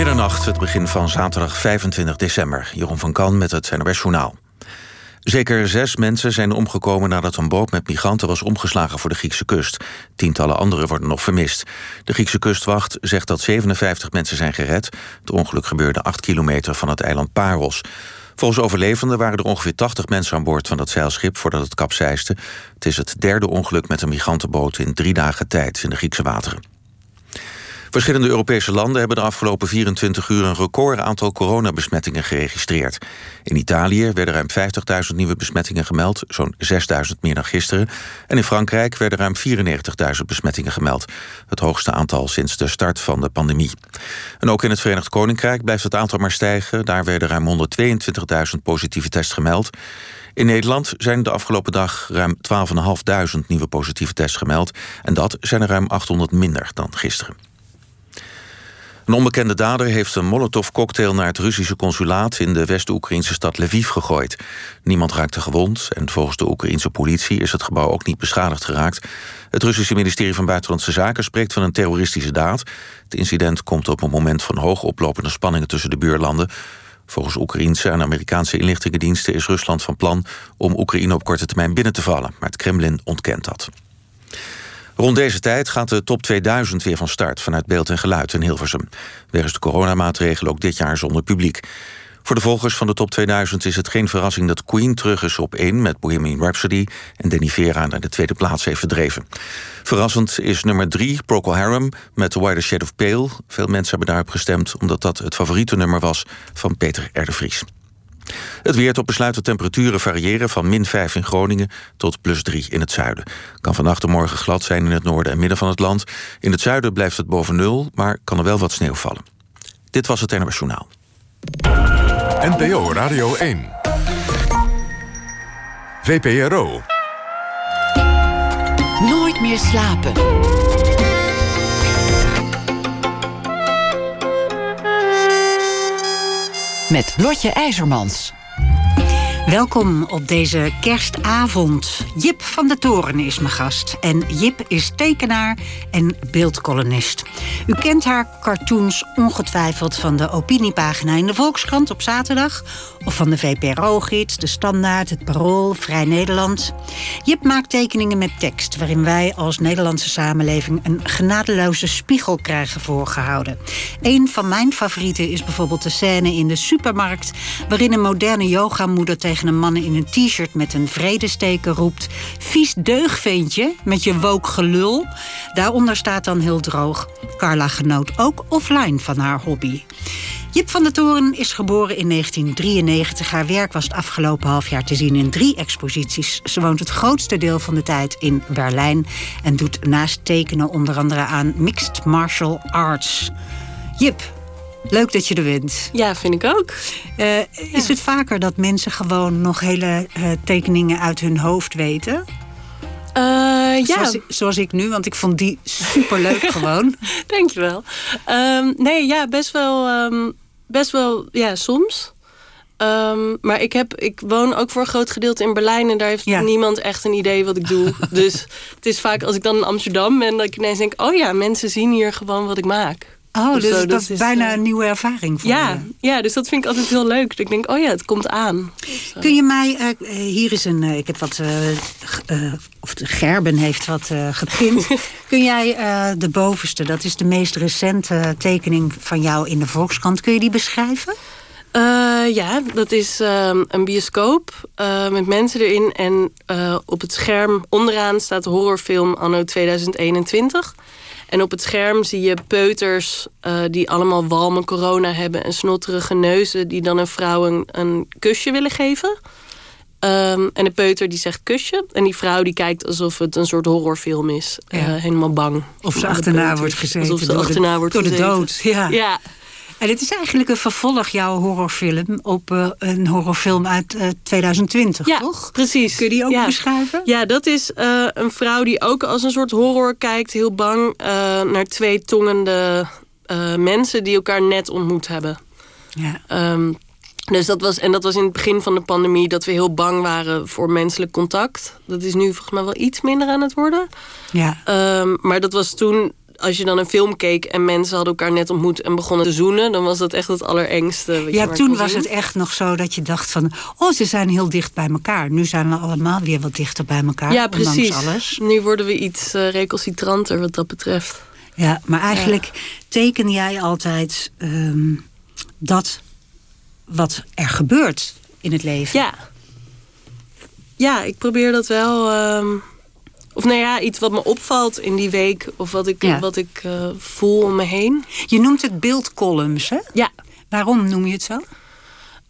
Middernacht, het begin van zaterdag 25 december. Jeroen van Kan met het NOS Journaal. Zeker zes mensen zijn omgekomen nadat een boot met migranten was omgeslagen voor de Griekse kust. Tientallen anderen worden nog vermist. De Griekse kustwacht zegt dat 57 mensen zijn gered. Het ongeluk gebeurde 8 kilometer van het eiland Paros. Volgens overlevenden waren er ongeveer 80 mensen aan boord van dat zeilschip voordat het kapseiste. Het is het derde ongeluk met een migrantenboot in drie dagen tijd in de Griekse wateren. Verschillende Europese landen hebben de afgelopen 24 uur een record aantal coronabesmettingen geregistreerd. In Italië werden ruim 50.000 nieuwe besmettingen gemeld, zo'n 6.000 meer dan gisteren. En in Frankrijk werden ruim 94.000 besmettingen gemeld, het hoogste aantal sinds de start van de pandemie. En ook in het Verenigd Koninkrijk blijft het aantal maar stijgen. Daar werden ruim 122.000 positieve tests gemeld. In Nederland zijn de afgelopen dag ruim 12.500 nieuwe positieve tests gemeld. En dat zijn er ruim 800 minder dan gisteren. Een onbekende dader heeft een molotovcocktail naar het Russische consulaat in de West-Oekraïnse stad Lviv gegooid. Niemand raakte gewond en volgens de Oekraïnse politie is het gebouw ook niet beschadigd geraakt. Het Russische ministerie van Buitenlandse Zaken spreekt van een terroristische daad. Het incident komt op een moment van hoog oplopende spanningen tussen de buurlanden. Volgens Oekraïense en Amerikaanse inlichtingendiensten is Rusland van plan om Oekraïne op korte termijn binnen te vallen, maar het Kremlin ontkent dat. Rond deze tijd gaat de top 2000 weer van start vanuit beeld en geluid in Hilversum. Wegens de coronamaatregelen ook dit jaar zonder publiek. Voor de volgers van de top 2000 is het geen verrassing dat Queen terug is op 1 met Bohemian Rhapsody en Danny Vera naar de tweede plaats heeft verdreven. Verrassend is nummer 3 Procol Harum met The Wider Shade of Pale. Veel mensen hebben daarop gestemd omdat dat het favoriete nummer was van Peter R. de. Het weer tot besluit temperaturen variëren van min 5 in Groningen tot plus 3 in het zuiden. Kan vannacht en morgen glad zijn in het noorden en midden van het land. In het zuiden blijft het boven nul, maar kan er wel wat sneeuw vallen. Dit was het NOS Journaal. NPO Radio 1. VPRO. Nooit meer slapen. Met Lotje IJzermans. Welkom op deze kerstavond. Jip van de Toren is mijn gast. En Jip is tekenaar en beeldkolonist. U kent haar cartoons ongetwijfeld van de opiniepagina in de Volkskrant op zaterdag... of van de VPRO-gids, de Standaard, het Parool, Vrij Nederland. Jip maakt tekeningen met tekst... waarin wij als Nederlandse samenleving een genadeloze spiegel krijgen voorgehouden. Een van mijn favorieten is bijvoorbeeld de scène in de supermarkt... waarin een moderne yogamoeder tegen een man in een t-shirt met een vredesteken roept... vies deugveentje met je wook gelul. Daaronder staat dan heel droog... Carla genoot ook offline van haar hobby. Jip van der Toren is geboren in 1993. Haar werk was het afgelopen half jaar te zien in drie exposities. Ze woont het grootste deel van de tijd in Berlijn... en doet naast tekenen onder andere aan Mixed Martial Arts. Jip, Leuk dat je er bent. Ja, vind ik ook. Uh, Is het vaker dat mensen gewoon nog hele uh, tekeningen uit hun hoofd weten? Uh, ja. Zoals, zoals, ik nu, want ik vond die superleuk gewoon. Dankjewel. Um, nee, ja, best wel, um, best wel ja, soms. Um, maar ik, heb, ik woon ook voor een groot gedeelte in Berlijn... en daar heeft ja. niemand echt een idee wat ik doe. dus het is vaak als ik dan in Amsterdam ben... dat ik ineens denk... oh ja, mensen zien hier gewoon wat ik maak. Oh, dus, dus dat, is bijna eh, een nieuwe ervaring voor ja, je. Ja, dus dat vind ik altijd heel leuk. Ik denk, oh ja, het komt aan. Kun je mij, uh, hier is een, uh, ik heb wat, of de Gerben heeft wat geprint. Kun jij de bovenste, dat is de meest recente tekening van jou in de Volkskrant. Kun je die beschrijven? ja, dat is ehm, een bioscoop met mensen erin. En op het scherm onderaan staat horrorfilm anno 2021... En op het scherm zie je peuters uh, die allemaal walme corona hebben... en snotterige neuzen die dan een vrouw een, een kusje willen geven. Um, en de peuter die zegt kusje. En die vrouw die kijkt alsof het een soort horrorfilm is. Ja. Uh, helemaal bang. Of ze achterna wordt gezeten. Alsof ze achterna wordt door de dood. Ja. ja. En het is eigenlijk een vervolg, jouw horrorfilm, op uh, een horrorfilm uit uh, 2020, ja, toch? precies. Kun je die ook ja. beschrijven? Ja, dat is uh, een vrouw die ook als een soort horror kijkt, heel bang, naar twee tongende mensen die elkaar net ontmoet hebben. Ja. Um, dus dat was, en dat was in het begin van de pandemie dat we heel bang waren voor menselijk contact. Dat is nu volgens mij wel iets minder aan het worden. Ja. Um, maar dat was toen als je dan een film keek en mensen hadden elkaar net ontmoet en begonnen te zoenen, dan was dat echt het allerengste. Ja, toen was het echt nog zo dat je dacht van... oh, ze zijn heel dicht bij elkaar. Nu zijn we allemaal weer wat dichter bij elkaar. Ja, precies. alles. Nu worden we iets eh, recalcitranter wat dat betreft. Ja, maar eigenlijk teken jij altijd ehm, dat wat er gebeurt in het leven. Ja. Ja, ik probeer dat wel. ehm, of nou ja, iets wat me opvalt in die week. Of wat ik, Ja. wat ik eh, voel om me heen. Je noemt het beeldcolumns, hè? Ja. Waarom noem je het zo?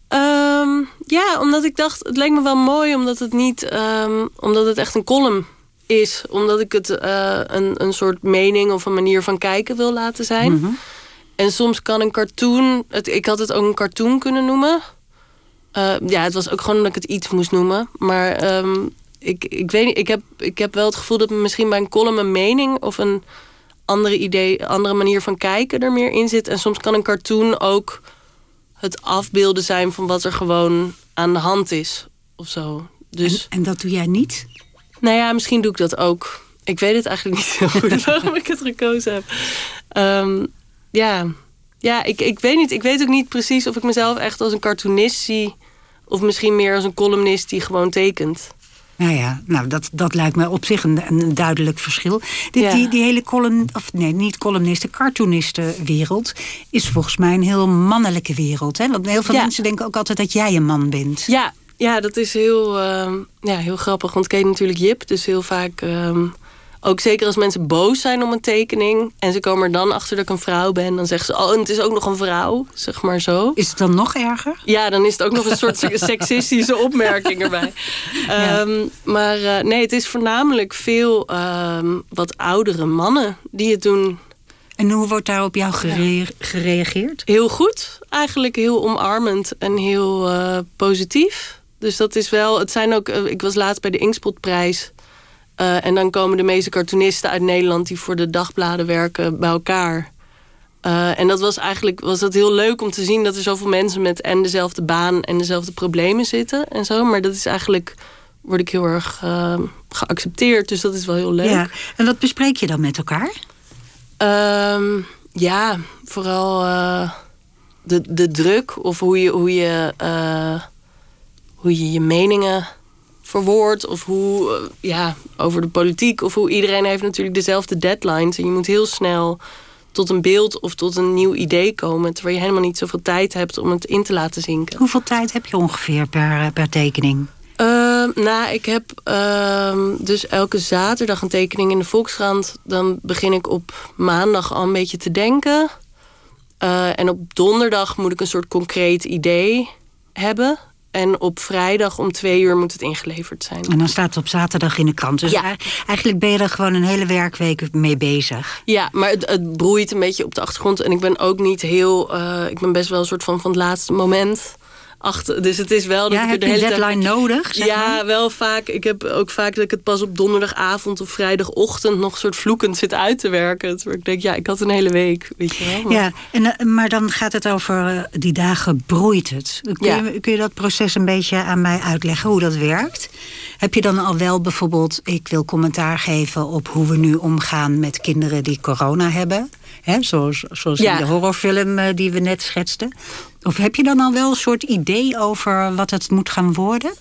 Ehm, ja, omdat ik dacht, het leek me wel mooi omdat het niet, ehm, omdat het echt een column is. Omdat ik het eh, een, een soort mening of een manier van kijken wil laten zijn. En soms kan een cartoon, het, ik had het ook een cartoon kunnen noemen. Eh, ja, het was ook gewoon omdat ik het iets moest noemen. Maar ehm, ik, ik weet niet, ik heb, ik heb wel het gevoel dat misschien bij een column een mening of een andere idee, andere manier van kijken er meer in zit. En soms kan een cartoon ook het afbeelden zijn van wat er gewoon aan de hand is of zo. Dus, En, en dat doe jij niet? nou ja, misschien doe ik dat ook. Ik weet het eigenlijk niet heel goed waarom ik het gekozen heb. Ehm, ja, ja ik, ik weet niet. Ik weet ook niet precies of ik mezelf echt als een cartoonist zie. Of misschien meer als een columnist die gewoon tekent. Nou ja, nou, dat, dat lijkt me op zich een, een duidelijk verschil. Die, Ja. die, die hele column, of nee, niet columnisten, cartoonistenwereld is volgens mij een heel mannelijke wereld. Hè? Want heel veel Ja. mensen denken ook altijd dat jij een man bent. Ja, ja dat is heel, ehm, ja, heel grappig. Want ik ken natuurlijk Jip. Dus heel vaak... ehm, ook zeker als mensen boos zijn om een tekening... en ze komen er dan achter dat ik een vrouw ben... dan zeggen ze, oh, en het is ook nog een vrouw. Zeg maar zo. Is het dan nog erger? Ja, dan is het ook nog een soort seksistische opmerking erbij. Ehm, maar eh, nee, het is voornamelijk veel ehm, wat oudere mannen die het doen. En hoe wordt daar op jou gere- gereageerd? Heel goed, eigenlijk heel omarmend en heel eh, positief. Dus dat is wel, het zijn ook, eh, ik was laatst bij de Inkspotprijs. Eh, en dan komen de meeste cartoonisten uit Nederland die voor de dagbladen werken bij elkaar. Eh, en dat was eigenlijk was dat heel leuk om te zien dat er zoveel mensen met en dezelfde baan en dezelfde problemen zitten en zo. Maar dat is eigenlijk, word ik heel erg eh, geaccepteerd. Dus dat is wel heel leuk. Ja. En wat bespreek je dan met elkaar? Ehm, ja, vooral de, de druk of hoe je, hoe, je, hoe je je meningen verwoordt. Of hoe, eh, ja, over de politiek. Of hoe iedereen heeft natuurlijk dezelfde deadlines. En je moet heel snel tot een beeld of tot een nieuw idee komen. Terwijl je helemaal niet zoveel tijd hebt om het in te laten zinken. Hoeveel tijd heb je ongeveer per, eh, per tekening? Ehm, nou, ik heb ehm, dus elke zaterdag een tekening in de Volkskrant. Dan begin ik op maandag al een beetje te denken. Eh, en op donderdag moet ik een soort concreet idee hebben. En op vrijdag om twee uur moet het ingeleverd zijn. En dan staat het op zaterdag in de krant. Dus Ja. ei- eigenlijk ben je er gewoon een hele werkweek mee bezig. Ja, maar het, het broeit een beetje op de achtergrond. En ik ben ook niet heel... eh, ik ben best wel een soort van van het laatste moment achter. Dus het is wel dat Ja, ik heb de je een hele tijd- deadline nodig? zeg Ja, maar? wel vaak. Ik heb ook vaak dat ik het pas op donderdagavond of vrijdagochtend nog soort vloekend zit uit te werken. Terwijl ik denk, ja, ik had een hele week, weet je wel. Maar- Ja, en, eh, maar dan gaat het over eh, die dagen broeit het. Kun, Ja. je, kun je dat proces een beetje aan mij uitleggen hoe dat werkt? Heb je dan al wel bijvoorbeeld, ik wil commentaar geven op hoe we nu omgaan met kinderen die corona hebben? Hè, zoals zoals Ja. in de horrorfilm eh, die we net schetsten. Of heb je dan al wel een soort idee over wat het moet gaan worden?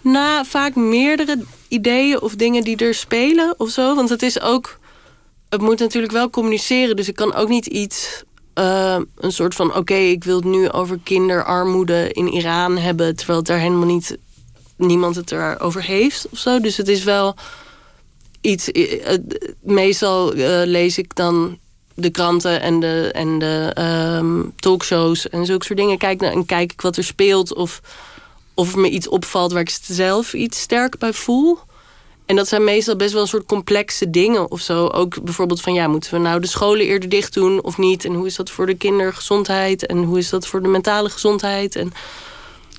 Na vaak meerdere ideeën of dingen die er spelen of zo. Want het is ook. Het moet natuurlijk wel communiceren. Dus ik kan ook niet iets. eh, een soort van: oké, ik wil het nu over kinderarmoede in Iran hebben. Terwijl het daar helemaal niet. niemand het erover heeft of zo. Dus het is wel iets. eh, meestal lees ik dan de kranten en de, en de ehm, talkshows en zulke soort dingen. Kijk en kijk ik wat er speelt. Of of me iets opvalt waar ik zelf iets sterk bij voel. En dat zijn meestal best wel een soort complexe dingen of zo. Ook bijvoorbeeld van ja, moeten we nou de scholen eerder dicht doen of niet? En hoe is dat voor de kindergezondheid? En hoe is dat voor de mentale gezondheid? En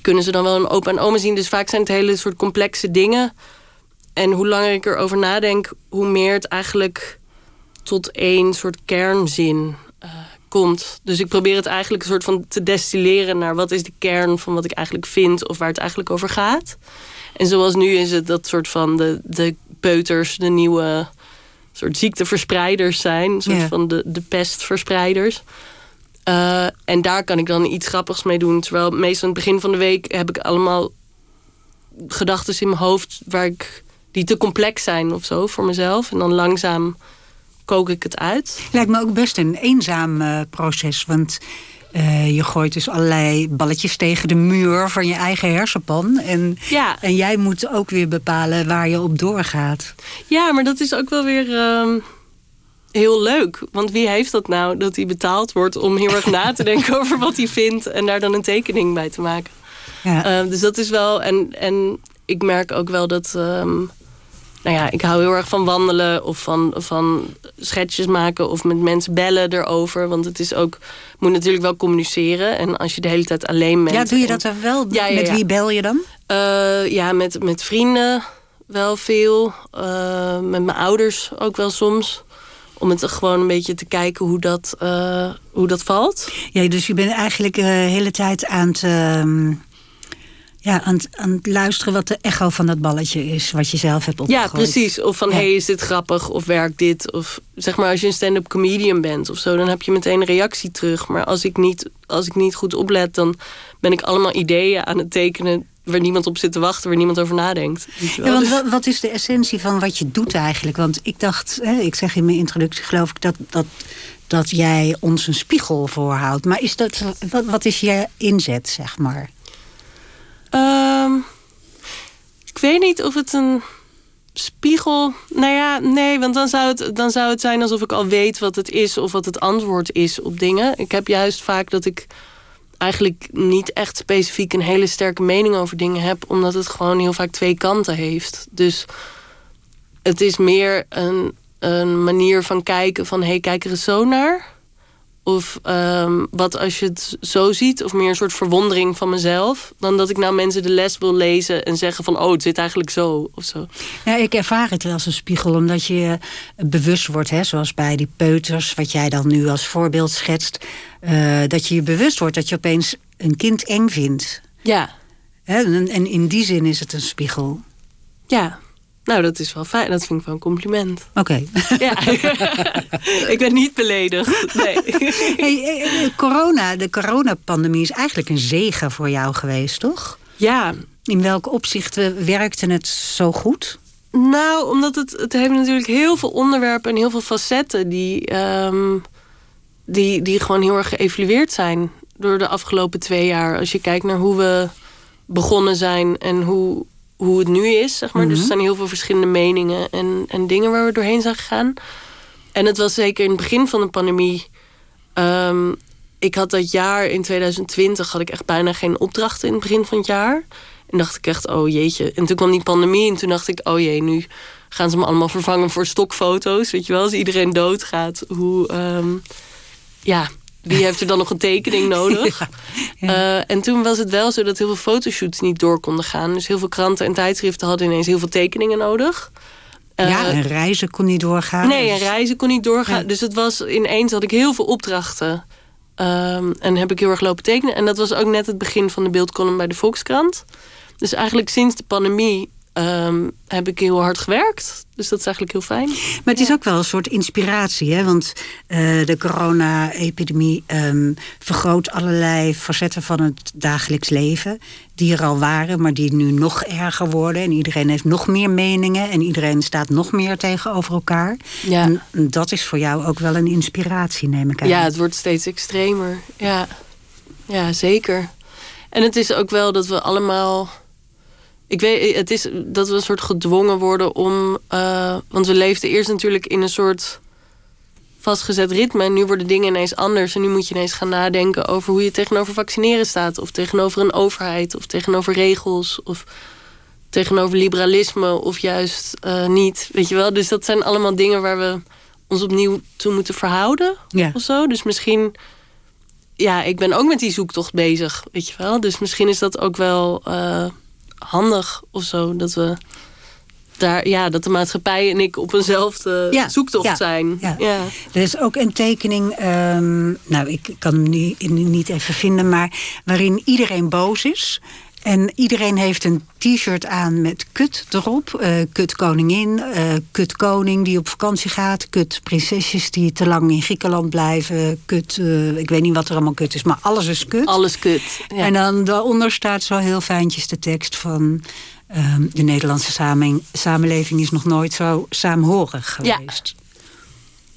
kunnen ze dan wel een opa en oma zien? Dus vaak zijn het hele soort complexe dingen. En hoe langer ik erover nadenk, hoe meer het eigenlijk tot één soort kernzin eh, komt. Dus ik probeer het eigenlijk een soort van te destilleren naar wat is de kern van wat ik eigenlijk vind of waar het eigenlijk over gaat. En zoals nu is het dat soort van de, de peuters, de nieuwe soort ziekteverspreiders zijn. Een soort van de, de pestverspreiders. Eh, en daar kan ik dan iets grappigs mee doen. Terwijl meestal aan het begin van de week heb ik allemaal gedachten in mijn hoofd waar ik, die te complex zijn of zo voor mezelf. En dan langzaam kook ik het uit. Lijkt me ook best een eenzaam eh, proces. Want eh, je gooit dus allerlei balletjes tegen de muur van je eigen hersenpan. En, Ja. en jij moet ook weer bepalen waar je op doorgaat. Ja, maar dat is ook wel weer ehm, heel leuk. Want wie heeft dat nou, dat hij betaald wordt om heel erg na te denken over wat hij vindt en daar dan een tekening bij te maken. Ja. Eh, dus dat is wel. En, en ik merk ook wel dat. ehm, nou ja, ik hou heel erg van wandelen of van, van schetsjes maken of met mensen bellen erover. Want het is ook. moet natuurlijk wel communiceren. En als je de hele tijd alleen bent. ja, doe je dat wel? Ja, ja, Met wie bel je dan? eh, ja, met, met vrienden wel veel. Eh, met mijn ouders ook wel soms. Om het gewoon een beetje te kijken hoe dat, eh, hoe dat valt. Ja, dus je bent eigenlijk de hele tijd aan het, ehm, ja, aan, het, aan het luisteren wat de echo van dat balletje is. Wat je zelf hebt opgegooid. Ja, precies. Of van, Ja. hey, is dit grappig? Of werkt dit? Of zeg maar, als je een stand-up comedian bent of zo... dan heb je meteen een reactie terug. Maar als ik niet, als ik niet goed oplet... dan ben ik allemaal ideeën aan het tekenen... waar niemand op zit te wachten, waar niemand over nadenkt. Ja, want Dus- wat, wat is de essentie van wat je doet eigenlijk? Want ik dacht, hè, ik zeg in mijn introductie geloof ik dat, dat, dat jij ons een spiegel voorhoudt. Maar is dat, wat, wat is je inzet, zeg maar? Ehm, ik weet niet of het een spiegel. Nou ja, nee, want dan zou, het, dan zou het zijn alsof ik al weet wat het is of wat het antwoord is op dingen. Ik heb juist vaak dat ik eigenlijk niet echt specifiek een hele sterke mening over dingen heb, omdat het gewoon heel vaak twee kanten heeft. Dus het is meer een, een manier van kijken van hé, hey, kijk er eens zo naar. Of ehm, wat als je het zo ziet, of meer een soort verwondering van mezelf. Dan dat ik nou mensen de les wil lezen en zeggen van oh, het zit eigenlijk zo of zo. Ja, ik ervaar het wel als een spiegel, omdat je bewust wordt, hè, zoals bij die peuters, wat jij dan nu als voorbeeld schetst, eh, dat je je bewust wordt dat je opeens een kind eng vindt. Ja, Hè? En, en in die zin is het een spiegel. ja. Nou, dat is wel fijn. Dat vind ik wel een compliment. Oké. Ja. ik ben niet beledigd. Nee. Hey, eh, eh, corona, de coronapandemie is eigenlijk een zegen voor jou geweest, toch? Ja, In welke opzichten werkte het zo goed? Nou, omdat het, het heeft natuurlijk heel veel onderwerpen en heel veel facetten die, ehm, die, die gewoon heel erg geëvalueerd zijn door de afgelopen twee jaar. Als je kijkt naar hoe we begonnen zijn en hoe, hoe het nu is, zeg maar. Dus er zijn heel veel verschillende meningen en, en dingen waar we doorheen zijn gegaan. En het was zeker in het begin van de pandemie. ehm, ik had dat jaar in 2020 had ik echt bijna geen opdrachten in het begin van het jaar. En dacht ik echt, oh jeetje. En toen kwam die pandemie en toen dacht ik, oh jee, nu gaan ze me allemaal vervangen voor stokfoto's. Weet je wel, als iedereen doodgaat. Hoe, ehm, ja, wie heeft er dan nog een tekening nodig? Eh, en toen was het wel zo dat heel veel fotoshoots niet door konden gaan. Dus heel veel kranten en tijdschriften hadden ineens heel veel tekeningen nodig. Eh, ja, en reizen kon niet doorgaan. Nee, en Dus- reizen kon niet doorgaan. Ja. Dus het was ineens had ik heel veel opdrachten. Ehm, en heb ik heel erg lopen tekenen. En dat was ook net het begin van de beeldcolumn bij de Volkskrant. Dus eigenlijk sinds de pandemie ehm, heb ik heel hard gewerkt. Dus dat is eigenlijk heel fijn. Maar het is ook wel een soort inspiratie, hè? want eh, de corona-epidemie ehm, vergroot allerlei facetten van het dagelijks leven. Die er al waren, maar die nu nog erger worden. En iedereen heeft nog meer meningen en iedereen staat nog meer tegenover elkaar. Ja. En dat is voor jou ook wel een inspiratie, neem ik aan. Ja, het wordt steeds extremer. Ja. ja, zeker. En het is ook wel dat we allemaal. Ik weet, het is dat we een soort gedwongen worden om. eh, want we leefden eerst natuurlijk in een soort vastgezet ritme. En nu worden dingen ineens anders. En nu moet je ineens gaan nadenken over hoe je tegenover vaccineren staat. Of tegenover een overheid. Of tegenover regels. Of tegenover liberalisme. Of juist eh, niet. Weet je wel? Dus dat zijn allemaal dingen waar we ons opnieuw toe moeten verhouden. Ja. Of zo. Dus misschien. Ja, ik ben ook met die zoektocht bezig. Weet je wel? Dus misschien is dat ook wel eh, handig of zo. Dat we. Daar, ja, dat de maatschappij en ik op eenzelfde Ja, zoektocht ja, zijn. ja. ja. Er is ook een tekening, ehm, nou ik kan hem nu niet even vinden, maar waarin iedereen boos is. En iedereen heeft een t-shirt aan met kut erop. Eh, kut koningin, eh, kut koning die op vakantie gaat. Kut prinsesjes die te lang in Griekenland blijven. Kut, eh, ik weet niet wat er allemaal kut is, maar alles is kut. Alles kut. Ja. En dan daaronder staat zo heel fijntjes de tekst van... ehm, de Nederlandse samenleving, samenleving is nog nooit zo saamhorig Ja. geweest.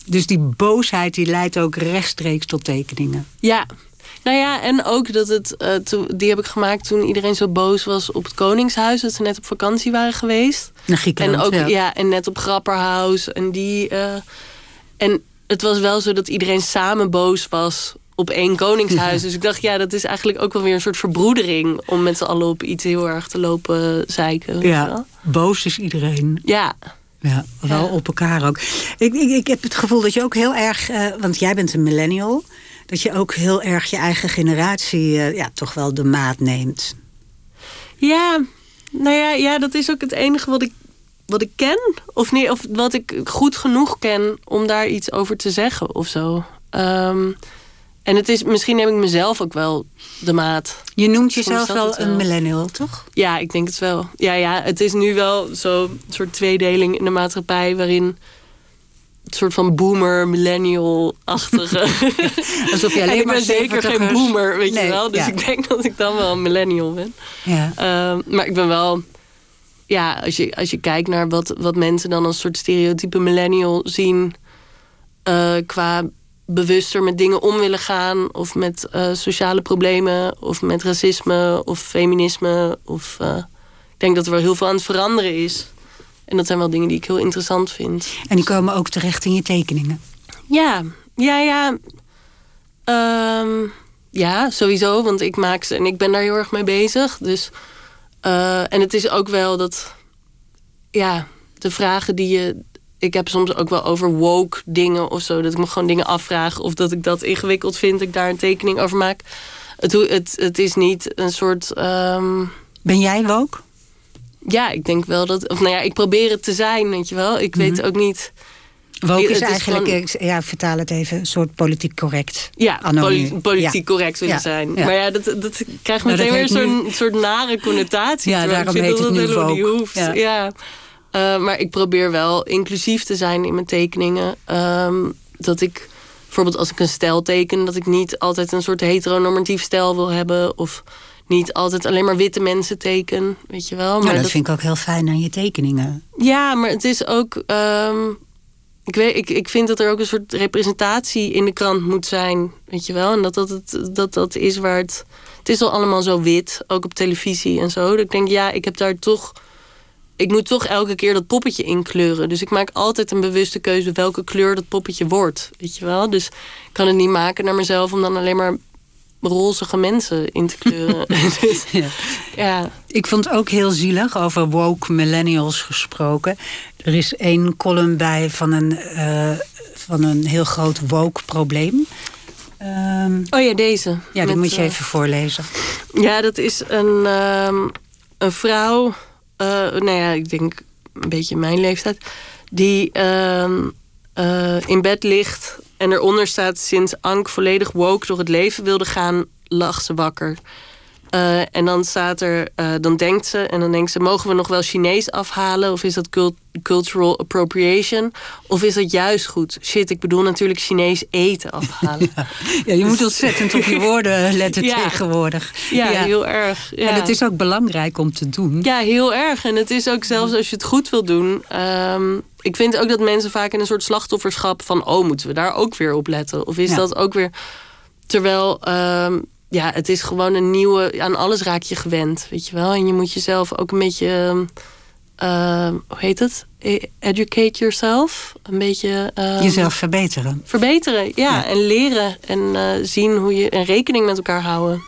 Dus die boosheid die leidt ook rechtstreeks tot tekeningen. Ja. Nou ja, en ook dat het, eh, die heb ik gemaakt toen iedereen zo boos was op het Koningshuis. Dat ze net op vakantie waren geweest. Naar Griekenland, En ook, ja. ja. en net op Grapperhaus. En die. eh, en het was wel zo dat iedereen samen boos was op één Koningshuis. Dus ik dacht, ja, dat is eigenlijk ook wel weer een soort verbroedering. Om met z'n allen op iets heel erg te lopen zeiken. Ja, boos is iedereen. Ja. Ja, wel Ja. op elkaar ook. Ik, ik, ik heb het gevoel dat je ook heel erg, eh, want jij bent een millennial, dat je ook heel erg je eigen generatie eh, ja, toch wel de maat neemt. Ja, nou ja, ja, dat is ook het enige wat ik, wat ik ken. Of, nee, of wat ik goed genoeg ken om daar iets over te zeggen of zo. Ehm, en het is, misschien neem ik mezelf ook wel de maat. Je noemt jezelf wel. een millennial, toch? Ja, ik denk het wel. Ja, ja, het is nu wel zo'n soort tweedeling in de maatschappij waarin een soort van boomer, millennial-achtige. Alsof je en ik maar ben zeker geen 70ers boomer, weet Nee, je wel. Dus ja. ik denk dat ik dan wel een millennial ben. Ja. Ehm, maar ik ben wel. Ja, als je, als je kijkt naar wat, wat mensen dan als soort stereotype millennial zien. eh, qua bewuster met dingen om willen gaan. Of met eh, sociale problemen. Of met racisme. Of feminisme. Of, eh, ik denk dat er wel heel veel aan het veranderen is. En dat zijn wel dingen die ik heel interessant vind. En die komen ook terecht in je tekeningen. Ja, ja, ja. Ehm, ja, sowieso, want ik maak ze en ik ben daar heel erg mee bezig. Dus, eh, en het is ook wel dat, ja, de vragen die je. Ik heb soms ook wel over woke dingen of zo. Dat ik me gewoon dingen afvraag. Of dat ik dat ingewikkeld vind, dat ik daar een tekening over maak. Het, het, het is niet een soort. ehm, Ben jij woke? Ja, ik denk wel dat. Of nou ja, ik probeer het te zijn, weet je wel. Ik weet ook niet. Woke is is eigenlijk, gewoon- ik ja, vertaal het even, een soort politiek correct. Ja, poli- politiek Ja. correct willen Ja, zijn. ja. Maar ja, dat, dat krijgt Maar meteen dat weer zo'n soort nare connotatie. Ja, ik daarom vind heet dat het dat nu niet hoeft. Ja. Ja. Eh, maar ik probeer wel inclusief te zijn in mijn tekeningen. Ehm, dat ik bijvoorbeeld als ik een stijl teken... dat ik niet altijd een soort heteronormatief stijl wil hebben... of niet altijd alleen maar witte mensen teken, weet je wel. Nou, dat, vind ik ook heel fijn aan je tekeningen. Ja, maar het is ook. ehm, ik, weet, ik, ik vind dat er ook een soort representatie in de krant moet zijn. Weet je wel? En dat dat, het, dat, dat is waar het. Het is al allemaal zo wit, ook op televisie en zo. Dat ik denk, ja, ik heb daar toch. Ik moet toch elke keer dat poppetje inkleuren. Dus ik maak altijd een bewuste keuze welke kleur dat poppetje wordt. Weet je wel? Dus ik kan het niet maken naar mezelf om dan alleen maar rozige mensen in te kleuren. dus, Ja. ja. Ik vond het ook heel zielig, over woke millennials gesproken. Er is één column bij van een, eh, van een heel groot woke probleem. Ehm, Oh ja, deze. ja, die moet je eh, even voorlezen. Ja, dat is een, ehm, een vrouw, eh, nou ja, ik denk een beetje mijn leeftijd, die ehm, eh, in bed ligt en eronder staat sinds Ank volledig woke door het leven wilde gaan, lag ze wakker. Eh, en dan staat er, eh, dan denkt ze, en dan denkt ze, mogen we nog wel Chinees afhalen? Of is dat cult- cultural appropriation? Of is dat juist goed? Shit, ik bedoel natuurlijk Chinees eten afhalen. Ja, je moet ontzettend op je woorden letten Ja. tegenwoordig. Ja, heel erg. Ja. En het is ook belangrijk om te doen. Ja, heel erg. En het is ook zelfs als je het goed wil doen. ehm, ik vind ook dat mensen vaak in een soort slachtofferschap van... oh, moeten we daar ook weer op letten? Of is dat ook weer... Terwijl, ehm, ja, het is gewoon een nieuwe... Aan alles raak je gewend, weet je wel? En je moet jezelf ook een beetje... ehm, ehm, hoe heet het? E- Educate yourself. Een beetje... ehm, Jezelf verbeteren. Verbeteren, ja. Ja. En leren. En eh, zien hoe je... En rekening met elkaar houden.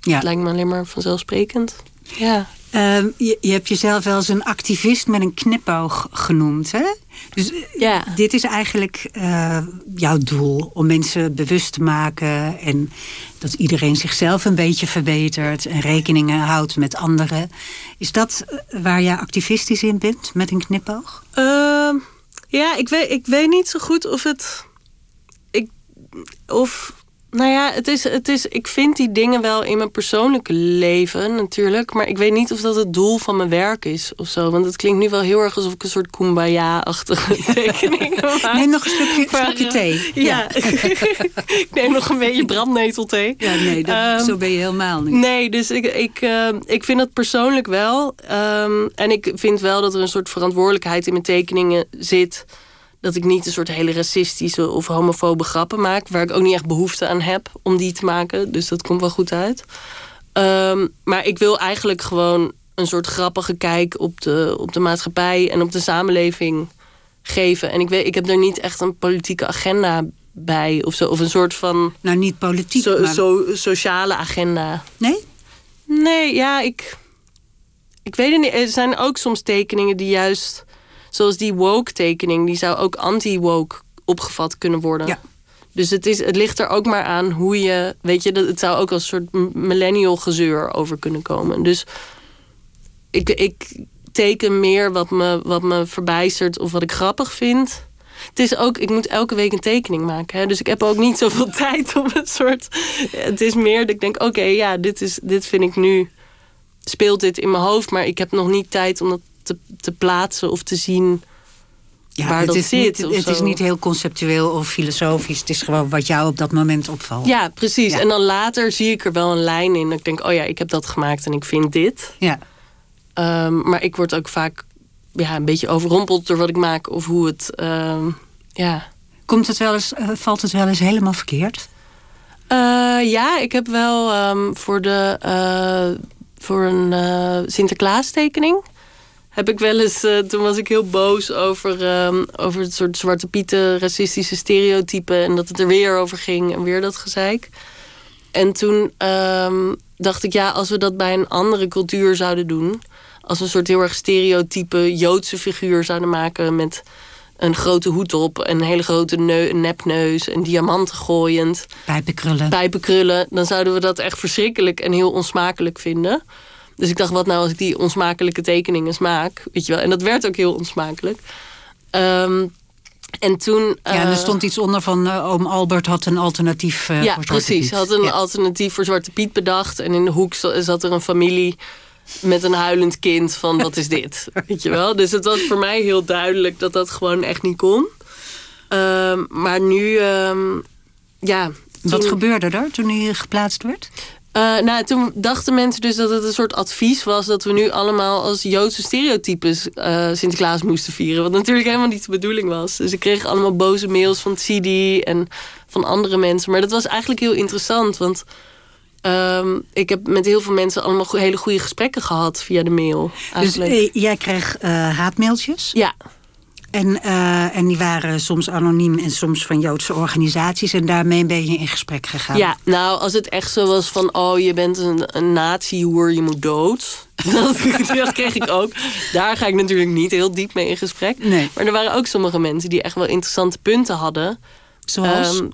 Ja. Het lijkt me alleen maar vanzelfsprekend. Ja. Ehm, je, je hebt jezelf wel eens een activist met een knipoog genoemd, hè? Dus eh, Ja. dit is eigenlijk eh, jouw doel, om mensen bewust te maken en dat iedereen zichzelf een beetje verbetert en rekeningen houdt met anderen. Is dat eh, waar jij activistisch in bent, met een knipoog? Ehm, ja, ik weet, ik weet niet zo goed of het. Ik, of Nou ja, het is, het is, ik vind die dingen wel in mijn persoonlijke leven natuurlijk. Maar ik weet niet of dat het doel van mijn werk is of zo. Want het klinkt nu wel heel erg alsof ik een soort kumbaya-achtige tekening maak. Neem nog een stukje, Maar, stukje thee. Ja, ik neem nog een beetje brandnetelthee. Ja, nee, dat, Ehm, zo ben je helemaal niet. Nee, dus ik, ik, eh, ik vind dat persoonlijk wel. Ehm, en ik vind wel dat er een soort verantwoordelijkheid in mijn tekeningen zit. Dat ik niet een soort hele racistische of homofobe grappen maak. Waar ik ook niet echt behoefte aan heb om die te maken. Dus dat komt wel goed uit. Ehm, maar ik wil eigenlijk gewoon een soort grappige kijk op de, op de maatschappij en op de samenleving geven. En ik, weet, ik heb er niet echt een politieke agenda bij of zo. Of een soort van Nou, niet politiek, so- maar... so- sociale agenda. Nee? Nee, ja, ik. Ik weet het niet. Er zijn ook soms tekeningen die juist. Zoals die woke-tekening, die zou ook anti-woke opgevat kunnen worden. Ja. Dus het, is, het ligt er ook maar aan hoe je. Weet je, dat- het zou ook als een soort millennial gezeur over kunnen komen. Dus ik, ik teken meer wat me, wat me verbijstert of wat ik grappig vind. Het is ook, ik moet elke week een tekening maken. Hè? Dus ik heb ook niet zoveel tijd om een soort. Het is meer dat ik denk: oké, ja, dit, is, dit vind ik nu. Speelt dit in mijn hoofd, maar ik heb nog niet tijd om dat te, te plaatsen of te zien. Ja, waar het dat is zit Niet, het is niet heel conceptueel of filosofisch. Het is gewoon wat jou op dat moment opvalt. Ja, precies. Ja. En dan later zie ik er wel een lijn in. Dat ik denk: oh ja, ik heb dat gemaakt en ik vind dit. Ja. Ehm, maar ik word ook vaak ja, een beetje overrompeld door wat ik maak of hoe het. ehm, ja. Komt het wel eens, eh, valt het wel eens helemaal verkeerd? Eh, ja, ik heb wel ehm, voor, de, eh, voor een Sinterklaas tekening. Heb ik wel eens, eh, toen was ik heel boos over, ehm, over het soort zwarte pieten, racistische stereotypen. En dat het er weer over ging en weer dat gezeik. En toen ehm, dacht ik, ja, als we dat bij een andere cultuur zouden doen. Als we een soort heel erg stereotype Joodse figuur zouden maken met een grote hoed op, een hele grote neu- nepneus, en diamanten gooiend Pijpenkrullen. pijpenkrullen, dan zouden we dat echt verschrikkelijk en heel onsmakelijk vinden. Dus ik dacht, wat nou als ik die onsmakelijke tekeningen maak? Weet je wel? En dat werd ook heel onsmakelijk. Ehm, en toen. ja, en er eh, stond iets onder van eh, oom Albert had een alternatief eh, ja, voor Zwarte precies. Piet. Had een Ja. alternatief voor Zwarte Piet bedacht. En in de hoek za- zat er een familie met een huilend kind van wat is dit? Weet je wel? Dus het was voor mij heel duidelijk dat dat gewoon echt niet kon. Ehm, maar nu, ehm, ja. Wat gebeurde er toen hij geplaatst werd? Eh, nou, toen dachten mensen dus dat het een soort advies was dat we nu allemaal als Joodse stereotypes eh, Sinterklaas moesten vieren. Wat natuurlijk helemaal niet de bedoeling was. Dus ik kreeg allemaal boze mails van Sidi en van andere mensen. Maar dat was eigenlijk heel interessant, want ehm, ik heb met heel veel mensen allemaal go- hele goede gesprekken gehad via de mail. Dus Eigenlijk. eh, jij kreeg haatmailtjes. ja, En, eh, en die waren soms anoniem en soms van Joodse organisaties. En daarmee ben je in gesprek gegaan. Ja, nou, als het echt zo was van... oh, je bent een, een nazi-hoer, je moet dood. dat, dat kreeg ik ook. Daar ga ik natuurlijk niet heel diep mee in gesprek. Nee. Maar er waren ook sommige mensen die echt wel interessante punten hadden. Zoals? Ehm,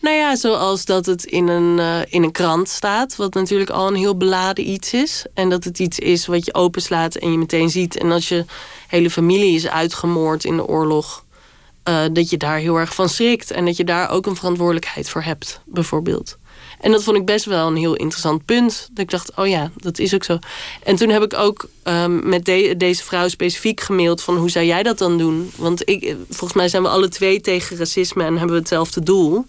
nou ja, zoals dat het in een, eh, in een krant staat. Wat natuurlijk al een heel beladen iets is. En dat het iets is wat je openslaat en je meteen ziet. En als je hele familie is uitgemoord in de oorlog... eh, dat je daar heel erg van schrikt. En dat je daar ook een verantwoordelijkheid voor hebt, bijvoorbeeld. En dat vond ik best wel een heel interessant punt. Dat ik dacht, oh ja, dat is ook zo. En toen heb ik ook ehm, met de- deze vrouw specifiek gemaild... van hoe zou jij dat dan doen? Want ik, volgens mij zijn we alle twee tegen racisme... en hebben we hetzelfde doel.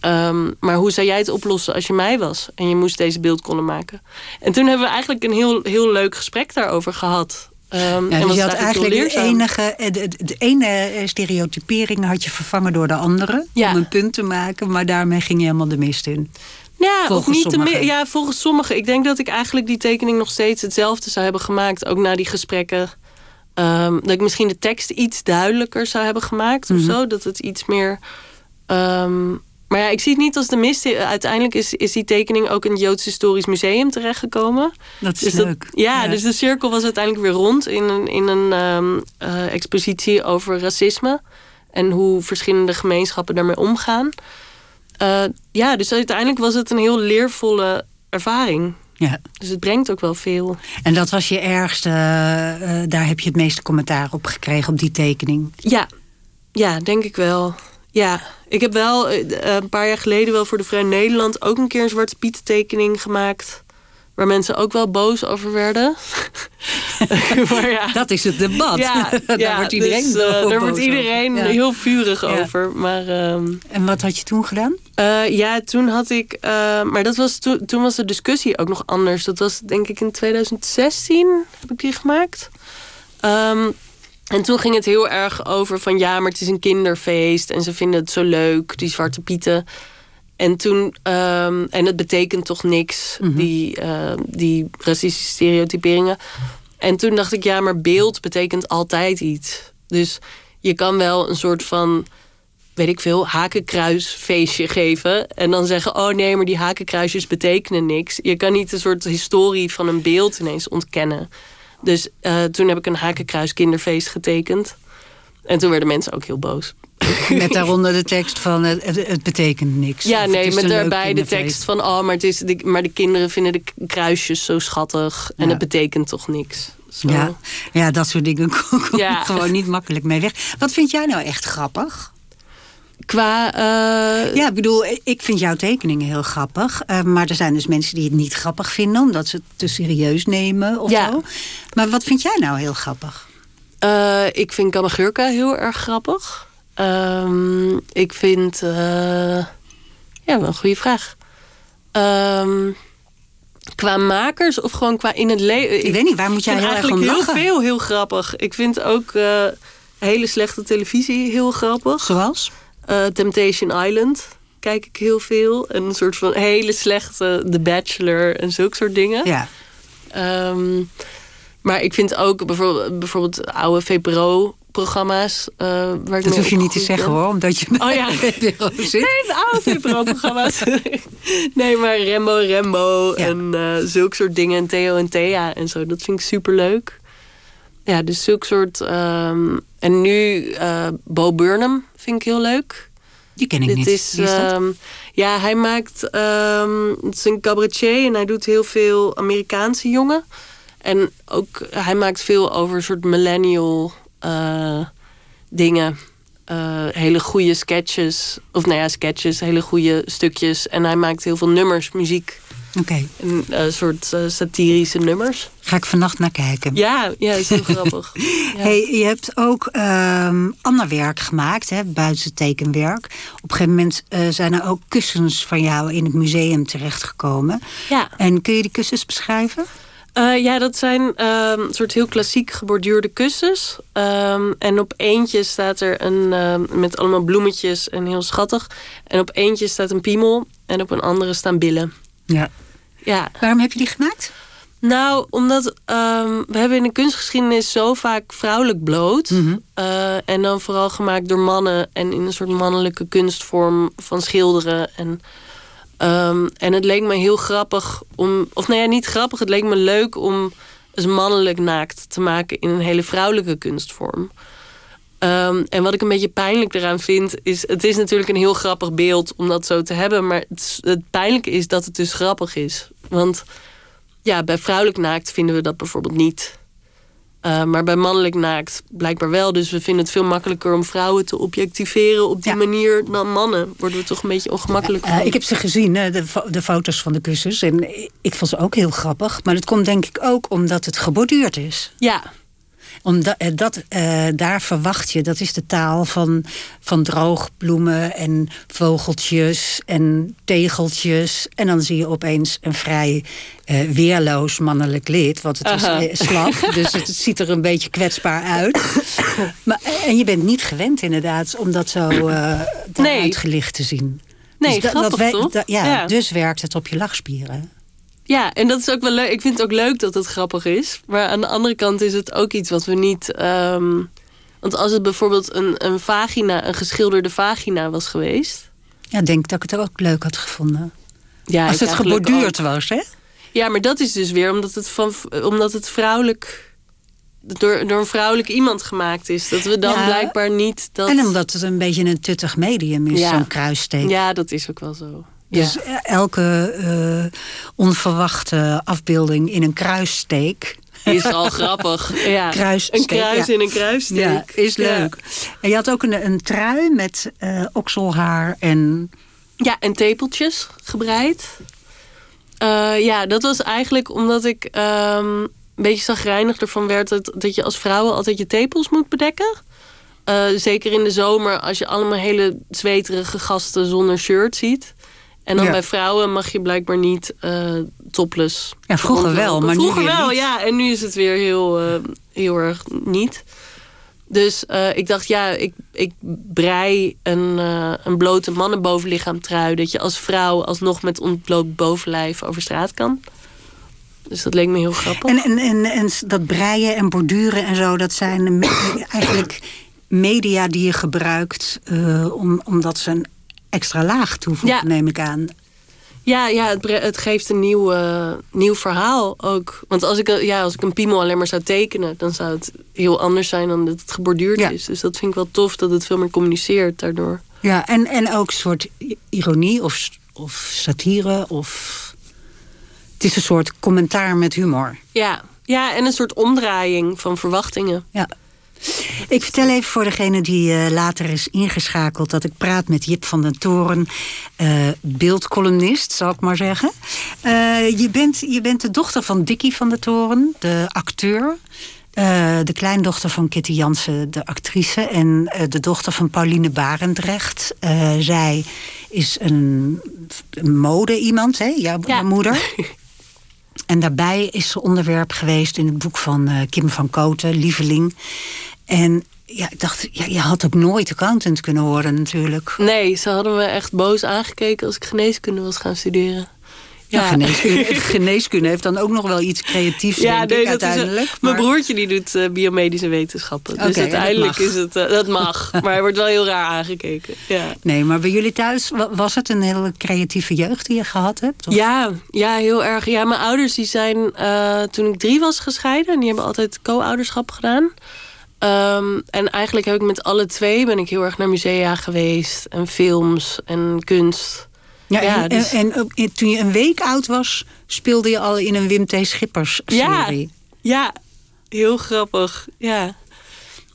Ehm, maar hoe zou jij het oplossen als je mij was... en je moest deze beeldkolom maken? En toen hebben we eigenlijk een heel, heel leuk gesprek daarover gehad. Ehm, Ja, en dus je had eigenlijk de enige, eh, de, de, ene eh, stereotypering had je vervangen door de andere. Ja. Om een punt te maken, maar daarmee ging je helemaal de mist in. Ja, Volgens of niet te sommigen. Ja, volgens sommigen. Ik denk dat ik eigenlijk die tekening nog steeds hetzelfde zou hebben gemaakt. Ook na die gesprekken. Ehm, dat ik misschien de tekst iets duidelijker zou hebben gemaakt Mhm. of zo. Dat het iets meer. ehm, maar ja, ik zie het niet als de mist. Uiteindelijk is, is die tekening ook in het Joods Historisch Museum terechtgekomen. Dat is Dus dat- leuk. ja, dus de cirkel was uiteindelijk weer rond in een, in een ehm, eh, expositie over racisme. En hoe verschillende gemeenschappen daarmee omgaan. Eh, ja, dus uiteindelijk was het een heel leervolle ervaring. Ja. Dus het brengt ook wel veel. En dat was je ergste, eh, daar heb je het meeste commentaar op gekregen, op die tekening. Ja, ja denk ik wel. Ja, ik heb wel eh, een paar jaar geleden wel voor de Vrij Nederland ook een keer een Zwarte Piet tekening gemaakt. Waar mensen ook wel boos over werden. maar ja. Dat is het debat. Ja, daar ja, wordt iedereen, dus, uh, daar wordt iedereen over. Heel vurig over. Maar, uh, en wat had je toen gedaan? Uh, ja, toen had ik. Uh, maar dat was to, toen was de discussie ook nog anders. Dat was denk ik in 2016 heb ik die gemaakt. Um, en toen ging het heel erg over van ja, maar het is een kinderfeest en ze vinden het zo leuk, die zwarte pieten. En toen, um, en het betekent toch niks, mm -hmm. die, uh, die racistische stereotyperingen. En toen dacht ik, ja, maar beeld betekent altijd iets. Dus je kan wel een soort van, weet ik veel, hakenkruisfeestje geven. En dan zeggen, oh nee, maar die hakenkruisjes betekenen niks. Je kan niet een soort historie van een beeld ineens ontkennen. Dus uh, toen heb ik een hakenkruis kinderfeest getekend. En toen werden mensen ook heel boos. Met daaronder de tekst van het, het betekent niks. Ja, nee, met daarbij de tekst van oh, maar, het is de, maar de kinderen vinden de kruisjes zo schattig. En ja. het betekent toch niks. Zo. Ja, ja, dat soort dingen kom ja. gewoon niet makkelijk mee weg. Wat vind jij nou echt grappig? Qua. Uh... Ja, ik bedoel, ik vind jouw tekeningen heel grappig. Uh, maar er zijn dus mensen die het niet grappig vinden, omdat ze het te serieus nemen of ja. zo. Maar wat vind jij nou heel grappig? Uh, ik vind Kamagurka heel erg grappig. Um, ik vind. ja, wel een goede vraag. Um, qua makers of gewoon qua in het leven. Ik, weet niet, waar moet jij heel erg om heel lachen? veel heel grappig. Ik vind ook hele slechte televisie heel grappig. Zoals? Uh, Temptation Island kijk ik heel veel. En een soort van hele slechte The Bachelor en zulke soort dingen. Ja. Um, maar ik vind ook bijvoorbeeld, bijvoorbeeld oude VPRO-programma's. Uh, waar ik dat hoef je niet te zeggen hoor, omdat je oh, ja. VPRO zit. Nee, de oude VPRO-programma's. nee, maar Rembo Rembo ja. en uh, zulke soort dingen. En Theo en Thea en zo. Dat vind ik super leuk. Ja, dus zulke soort. Um, en nu uh, Bo Burnham vind ik heel leuk. Die ken ik Dit niet. Is, Wie is dat? um, ja, hij maakt. Um, het is een cabaretier en hij doet heel veel Amerikaanse jongen. En ook hij maakt veel over soort millennial uh, dingen. Uh, hele goede sketches. Of nou ja, sketches, hele goede stukjes. En hij maakt heel veel nummers, muziek. Oké. Een uh, soort uh, satirische nummers. Ga ik vannacht naar kijken. Ja, ja is heel grappig. Ja. Hey, je hebt ook um, ander werk gemaakt, hè, buiten tekenwerk. Op een gegeven moment uh, zijn er ook kussens van jou in het museum terechtgekomen. Ja. En kun je die kussens beschrijven? Uh, ja, dat zijn um, een soort heel klassiek geborduurde kussens. Um, en op eentje staat er een uh, met allemaal bloemetjes en heel schattig. En op eentje staat een piemel en op een andere staan billen. Ja. Ja. Waarom heb je die gemaakt? Nou, omdat um, we hebben in de kunstgeschiedenis zo vaak vrouwelijk bloot. Mm -hmm. uh, en dan vooral gemaakt door mannen en in een soort mannelijke kunstvorm van schilderen. En, um, en het leek me heel grappig om, of nou ja, niet grappig, het leek me leuk om eens mannelijk naakt te maken in een hele vrouwelijke kunstvorm. Um, en wat ik een beetje pijnlijk eraan vind, is: het is natuurlijk een heel grappig beeld om dat zo te hebben. Maar het, het pijnlijke is dat het dus grappig is. Want ja, bij vrouwelijk naakt vinden we dat bijvoorbeeld niet. Uh, maar bij mannelijk naakt blijkbaar wel. Dus we vinden het veel makkelijker om vrouwen te objectiveren op die ja. manier dan mannen. Worden we toch een beetje ongemakkelijk uh, ik heb ze gezien, de, de foto's van de kussens. En ik vond ze ook heel grappig. Maar dat komt denk ik ook omdat het geborduurd is. Ja, omdat dat, uh, daar verwacht je, dat is de taal van, van droogbloemen en vogeltjes en tegeltjes. En dan zie je opeens een vrij uh, weerloos mannelijk lid. Want het Aha. is uh, slap, dus het ziet er een beetje kwetsbaar uit. Maar, en je bent niet gewend inderdaad om dat zo daaruit nee. gelicht te zien. Nee, dus grappig dat, toch? Ja, dus werkt het op je lachspieren. Ja, en dat is ook wel leuk. Ik vind het ook leuk dat het grappig is. Maar aan de andere kant is het ook iets wat we niet. Um, want als het bijvoorbeeld een, een vagina, een geschilderde vagina was geweest. Ja, denk dat ik het ook leuk had gevonden. Ja, als het geborduurd ook. was, hè? Ja, maar dat is dus weer omdat het, van, omdat het vrouwelijk. Door, door een vrouwelijk iemand gemaakt is. Dat we dan ja, blijkbaar niet. Dat... En omdat het een beetje een tuttig medium is, ja. zo'n kruissteek. Ja, dat is ook wel zo. Dus ja. elke uh, onverwachte afbeelding in een kruissteek is al grappig. Ja. Kruissteek, een kruis ja. in een kruissteek. Ja, is Ja. leuk. En je had ook een, een trui met eh, okselhaar en... Ja, en tepeltjes gebreid. Eh, ja, dat was eigenlijk omdat ik ehm, een beetje zagrijnig ervan werd... Dat, dat je als vrouw altijd je tepels moet bedekken. Eh, zeker in de zomer als je allemaal hele zweterige gasten zonder shirt ziet. En dan Ja. bij vrouwen mag je blijkbaar niet eh, topless. Ja, vroeger wel, maar nu Vroeger wel, niet. ja. En nu is het weer heel, eh, heel erg niet. Dus eh, ik dacht, ja, ik, ik brei een, een blote mannenbovenlichaam trui. Dat je als vrouw alsnog met ontbloot bovenlijf over straat kan. Dus dat leek me heel grappig. En, en, en, en dat breien en borduren en zo, dat zijn eigenlijk media die je gebruikt om, omdat ze een extra laag toevoegen, Ja. neem ik aan. Ja, ja het, geeft een nieuw, eh, nieuw verhaal ook. Want als ik, ja, als ik een piemel alleen maar zou tekenen... dan zou het heel anders zijn dan dat het geborduurd Ja. is. Dus dat vind ik wel tof dat het veel meer communiceert daardoor. Ja, en, en ook een soort ironie of, of satire. Of... Het is een soort commentaar met humor. Ja. ja, en een soort omdraaiing van verwachtingen. Ja. Ik vertel even voor degene die eh, later is ingeschakeld... dat ik praat met Jip van den Toren, eh, beeldcolumnist, zal ik maar zeggen. Eh, je, bent, je bent de dochter van Dickie van den Toren, de acteur... de kleindochter van Kitty Jansen, de actrice... en de dochter van Pauline Barendrecht. Zij is een, een mode-iemand, hè? Jouw Ja. jouw moeder. En daarbij is ze onderwerp geweest in het boek van eh, Kim van Koten, Lieveling. En ja, ik dacht, ja, je had ook nooit accountant kunnen worden natuurlijk. Nee, ze hadden me echt boos aangekeken als ik geneeskunde was gaan studeren. Ja. geneeskunde, geneeskunde heeft dan ook nog wel iets creatiefs, denk ik, dat is uiteindelijk. een- mijn broertje die doet eh, biomedische wetenschappen. Dus uiteindelijk is het... eh, dat mag, maar hij wordt wel heel raar aangekeken. Ja. Nee, maar bij jullie thuis, wa- was het een hele creatieve jeugd die je gehad hebt? Of- Ja, ja, heel erg. Ja, mijn ouders die zijn eh, toen ik drie was gescheiden. En die hebben altijd co-ouderschap gedaan. Ehm, en eigenlijk heb ik met alle twee ben ik heel erg naar musea geweest. En films en kunst. Ja, Ja, en, dus- en, en toen je een week oud was, speelde je al in een Wim T. Schippers Ja. serie. Ja, heel grappig. Ja.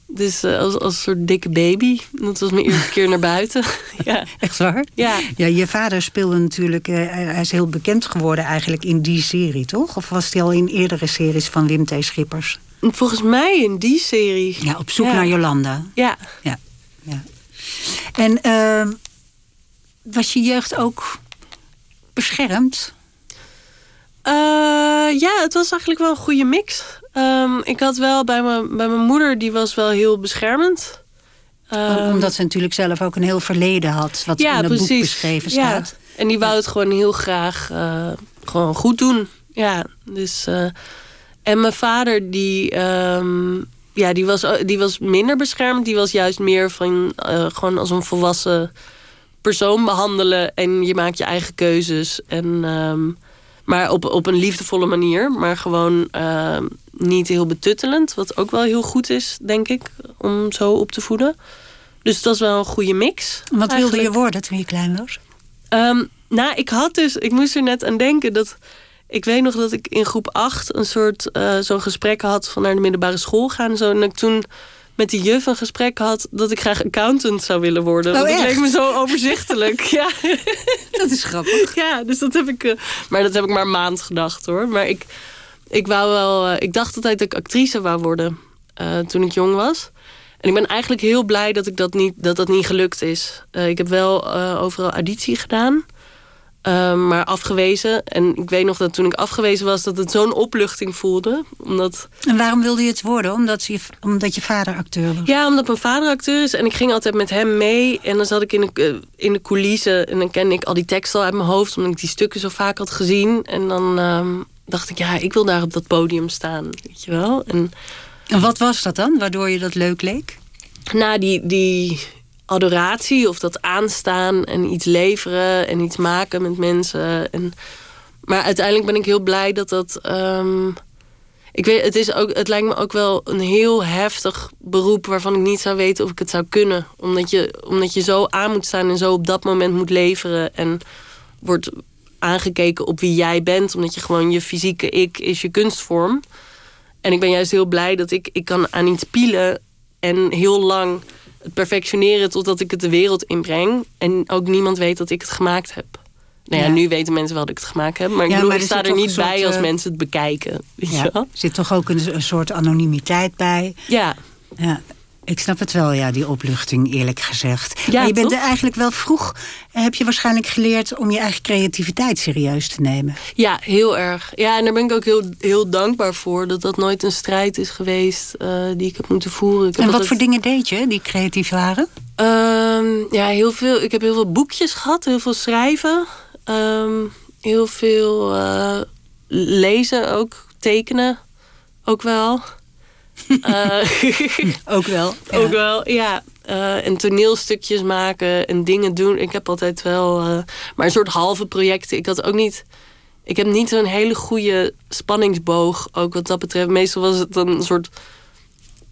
Dus eh, als, als soort dikke baby. Dat was mijn eerste keer naar buiten. ja. Echt waar? Ja. Ja, je vader speelde natuurlijk, eh, hij is heel bekend geworden eigenlijk in die serie, toch? Of was hij al in eerdere series van Wim T. Schippers? Volgens mij in die serie. Ja, op zoek Ja. naar Jolanda. Ja. Ja, ja. En ehm, was je jeugd ook beschermd? Eh, ja, het was eigenlijk wel een goede mix. Ehm, ik had wel bij mijn, bij mijn moeder, die was wel heel beschermend. Ehm, Omdat ze natuurlijk zelf ook een heel verleden had, wat in het boek beschreven Ja. staat. En die wou het gewoon heel graag eh, gewoon goed doen. Ja, dus... eh, en mijn vader, die, ehm, ja, die, was, die was minder beschermd. Die was juist meer van gewoon als een volwassen persoon behandelen. En je maakt je eigen keuzes. En, ehm, maar op, op een liefdevolle manier. Maar gewoon ehm, niet heel betuttelend. Wat ook wel heel goed is, denk ik. Om zo op te voeden. Dus dat is wel een goede mix. Wat wilde je worden toen je klein was? Ehm, nou, ik had dus, ik moest er net aan denken dat. Ik weet nog dat ik in groep 8 een soort eh, zo'n gesprek had van naar de middelbare school gaan. en Zo, en ik toen met die juf een gesprek had dat ik graag accountant zou willen worden. Oh, Want echt? leek me zo overzichtelijk. ja. Dat is grappig. ja, dus dat heb ik. eh, maar dat heb ik maar een maand gedacht hoor. Maar ik, ik wou wel. eh, ik dacht altijd dat ik actrice wou worden eh, toen ik jong was. En ik ben eigenlijk heel blij dat ik dat niet, dat dat niet gelukt is. Ik heb wel overal auditie gedaan. Eh, maar afgewezen. En ik weet nog dat toen ik afgewezen was, dat het zo'n opluchting voelde. Omdat, En waarom wilde je het worden? Omdat je, omdat je vader acteur was? ja, omdat mijn vader acteur is. En ik ging altijd met hem mee. En dan zat ik in de, eh, in de coulissen. En dan kende ik al die teksten al uit mijn hoofd. Omdat ik die stukken zo vaak had gezien. En dan ehm, dacht ik, ja, ik wil daar op dat podium staan. Weet je wel? En En wat was dat dan, waardoor je dat leuk leek? na die, die adoratie of dat aanstaan en iets leveren en iets maken met mensen. En, maar uiteindelijk ben ik heel blij dat dat. ehm, ik weet, het, is ook, het lijkt me ook wel een heel heftig beroep waarvan ik niet zou weten of ik het zou kunnen. Omdat je, omdat je zo aan moet staan en zo op dat moment moet leveren. En wordt aangekeken op wie jij bent, omdat je gewoon je fysieke ik is je kunstvorm. En ik ben juist heel blij dat ik, ik kan aan iets pielen en heel lang het perfectioneren totdat ik het de wereld inbreng. En ook niemand weet dat ik het gemaakt heb. Nou ja, Ja. nu weten mensen wel dat ik het gemaakt heb. Maar ik Ja, bedoel, maar ik er sta er niet soort, bij als eh, mensen het bekijken. Weet Ja, er zit toch ook een, een soort anonimiteit bij. Ja, Ja, ik snap het wel, ja, die opluchting, eerlijk gezegd. Ja, maar je bent er eigenlijk wel vroeg, heb je waarschijnlijk geleerd om je eigen creativiteit serieus te nemen. ja, heel erg. Ja, en daar ben ik ook heel, heel dankbaar voor. Dat dat nooit een strijd is geweest eh, die ik heb moeten voeren. Ik heb En wat altijd- voor dingen deed je die creatief waren? Ehm, ja, heel veel. Ik heb heel veel boekjes gehad, heel veel schrijven. Ehm, heel veel eh, lezen ook, tekenen ook wel. Eh, Ook wel. Ook wel, ja. Eh, en toneelstukjes maken en dingen doen. Ik heb altijd wel... eh, maar een soort halve projecten. Ik had ook niet... Ik heb niet zo'n hele goede spanningsboog, ook wat dat betreft. Meestal was het dan een soort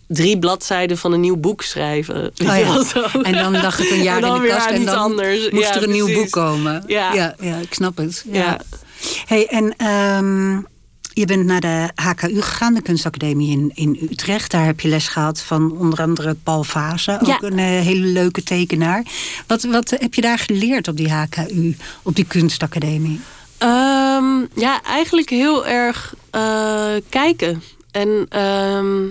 drie bladzijden van een nieuw boek schrijven. Oh ja. zo? En dan lag het een jaar in de kast en dan anders. moest Ja, er een nieuw boek komen. Ja. ja, ja, ik snap het. Ja. Ja. Hey, en ehm, je bent naar de HKU gegaan, de kunstacademie in, in Utrecht. Daar heb je les gehad van onder andere Paul Vase, ook Ja. een eh, hele leuke tekenaar. Wat, wat heb je daar geleerd op die HKU, op die kunstacademie? Ehm, ja, eigenlijk heel erg eh, kijken. En ehm,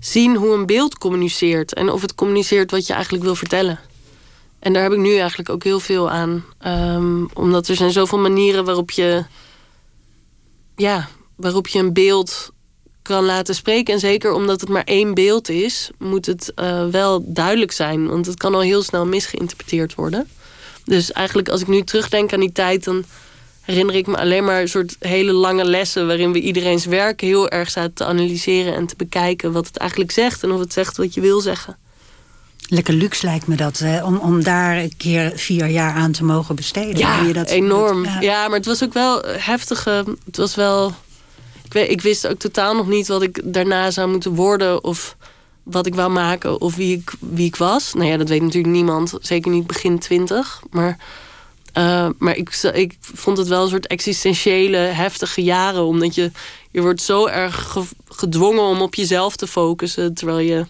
zien hoe een beeld communiceert. En of het communiceert wat je eigenlijk wil vertellen. En daar heb ik nu eigenlijk ook heel veel aan. Ehm, omdat er zijn zoveel manieren waarop je... Ja, waarop je een beeld kan laten spreken. En zeker omdat het maar één beeld is... moet het eh, wel duidelijk zijn. Want het kan al heel snel misgeïnterpreteerd worden. Dus eigenlijk als ik nu terugdenk aan die tijd... dan herinner ik me alleen maar een soort hele lange lessen... waarin we iedereen's werk heel erg zaten te analyseren... en te bekijken wat het eigenlijk zegt... en of het zegt wat je wil zeggen. Lekker luxe lijkt me dat, hè, om, om daar een keer vier jaar aan te mogen besteden. Ja, Hoe je dat, enorm. dat- ja. maar het was ook wel heftige... Het was wel... Ik, weet, ik wist ook totaal nog niet wat ik daarna zou moeten worden... of wat ik wou maken of wie ik, wie ik was. Nou ja, dat weet natuurlijk niemand. Zeker niet begin twintig. Maar, eh, maar ik, ik vond het wel een soort existentiële, heftige jaren. Omdat je, je wordt zo erg ge- gedwongen om op jezelf te focussen... terwijl je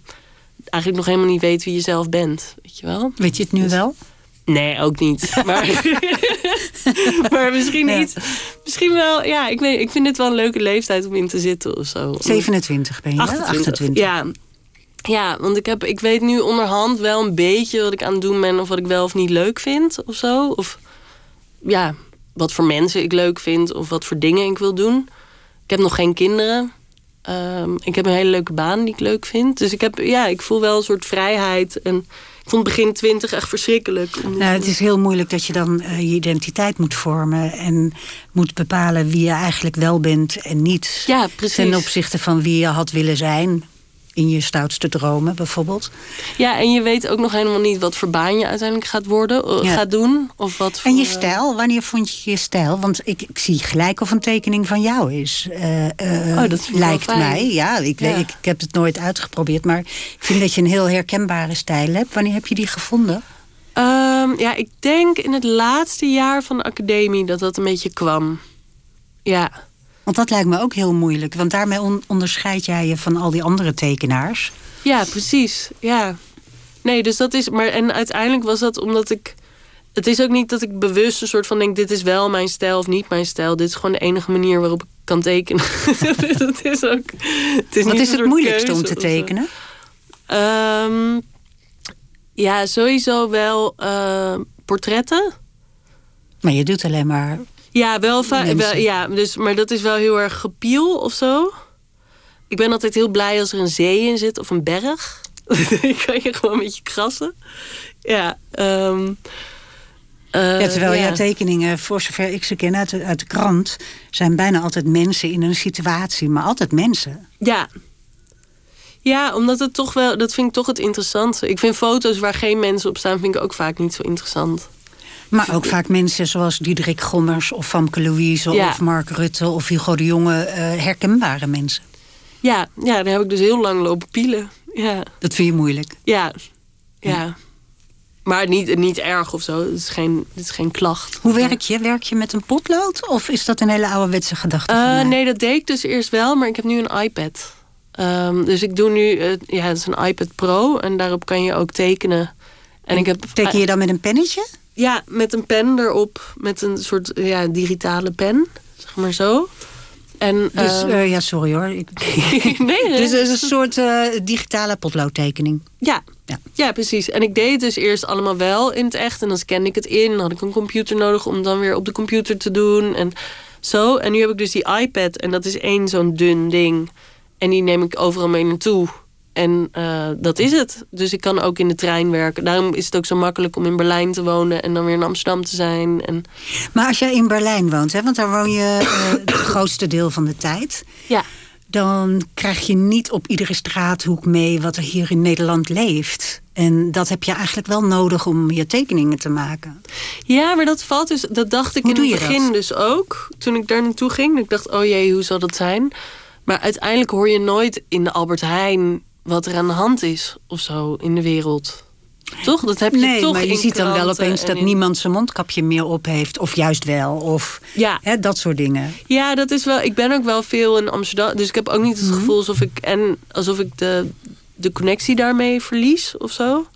eigenlijk nog helemaal niet weet wie je zelf bent. Weet je wel? Weet je het nu wel? Nee, ook niet. Maar, maar misschien Ja. niet. Misschien wel, ja, ik, weet, ik vind dit wel een leuke leeftijd om in te zitten of zo. 27 ben je, hè? 28. Ja. Ja, want ik, heb, ik weet nu onderhand wel een beetje wat ik aan het doen ben... of wat ik wel of niet leuk vind of zo. Of ja, wat voor mensen ik leuk vind of wat voor dingen ik wil doen. Ik heb nog geen kinderen. Ehm, ik heb een hele leuke baan die ik leuk vind. Dus ik, heb, ja, ik voel wel een soort vrijheid. En ik vond begin twintig echt verschrikkelijk. Nou, het is heel moeilijk dat je dan eh, je identiteit moet vormen en moet bepalen wie je eigenlijk wel bent en niet. Ja, precies. Ten opzichte van wie je had willen zijn in je stoutste dromen, bijvoorbeeld. Ja, en je weet ook nog helemaal niet wat voor baan je uiteindelijk gaat worden, eh, Ja. gaat doen. Of wat voor, En je eh, stijl, wanneer vond je je stijl? Want ik, ik zie gelijk of een tekening van jou is. eh, eh, Oh, dat lijkt mij. Ja, ik, weet, Ja. ik, ik heb het nooit uitgeprobeerd, maar ik vind dat je een heel herkenbare stijl hebt. Wanneer heb je die gevonden? Ehm, ja, ik denk in het laatste jaar van de academie dat dat een beetje kwam. Ja, Want dat lijkt me ook heel moeilijk, want daarmee on- onderscheid jij je van al die andere tekenaars. ja precies. Ja. Nee, dus dat is. Maar en uiteindelijk was dat omdat ik. Het is ook niet dat ik bewust een soort van denk: dit is wel mijn stijl of niet mijn stijl. Dit is gewoon de enige manier waarop ik kan tekenen. dat is ook. Het is Wat is het moeilijkste om te tekenen? Ehm, ja, sowieso wel eh, portretten. Maar je doet alleen maar. Ja, wel, ja, dus, maar dat is wel heel erg gepiel of zo. Ik ben altijd heel blij als er een zee in zit of een berg. Dan kan je gewoon een beetje krassen. Ja, ehm, eh, Ja, terwijl ja. jouw tekeningen, voor zover ik ze ken uit de, uit de krant, zijn bijna altijd mensen in een situatie, maar altijd mensen. Ja. Ja, omdat het toch wel, dat vind ik toch het interessante. Ik vind foto's waar geen mensen op staan, vind ik ook vaak niet zo interessant. Maar ook vaak mensen zoals Diederik Gommers of Famke Louise Ja. of Mark Rutte of Hugo de Jonge, eh, herkenbare mensen. Ja, ja, daar heb ik dus heel lang lopen pielen. Ja, Dat vind je moeilijk. ja, ja. Maar niet, niet erg of zo. Het is geen, het is geen klacht. Hoe werk je? Werk je met een potlood of is dat een hele ouderwetse gedachte? Eh, nee, dat deed ik dus eerst wel, maar ik heb nu een iPad. Ehm, dus ik doe nu, eh, ja, het is een iPad Pro en daarop kan je ook tekenen. En ik heb Teken je dan met een pennetje? Ja, met een pen erop, met een soort ja, digitale pen, zeg maar zo. En, Dus, ehm, eh, ja, sorry hoor. Nee, nee. dus het is een soort eh, digitale potloodtekening. Ja. Ja. Ja. precies. En ik deed het dus eerst allemaal wel in het echt. En dan scande ik het in. Dan had ik een computer nodig om dan weer op de computer te doen. En zo. En nu heb ik dus die iPad. En dat is één zo'n dun ding. En die neem ik overal mee naartoe. En eh, dat is het. Dus ik kan ook in de trein werken. Daarom is het ook zo makkelijk om in Berlijn te wonen. En dan weer in Amsterdam te zijn. En Maar als jij in Berlijn woont, hè, want daar woon je eh, het grootste deel van de tijd. ja. Dan krijg je niet op iedere straathoek mee wat er hier in Nederland leeft. En dat heb je eigenlijk wel nodig om je tekeningen te maken. Ja, maar dat valt dus. Dat dacht ik Hoe in het begin dat? dus ook. Toen ik daar naartoe ging. Ik dacht, oh jee, hoe zal dat zijn? Maar uiteindelijk hoor je nooit in de Albert Heijn wat er aan de hand is of zo in de wereld. Toch? Dat heb je nee, toch maar je ziet dan wel opeens en dat in- niemand zijn mondkapje meer op heeft. Of juist wel. Of Ja. hè, dat soort dingen. Ja, dat is wel. Ik ben ook wel veel in Amsterdam. Dus ik heb ook niet Mhm. het gevoel alsof ik. En alsof ik de, de connectie daarmee verlies of zo.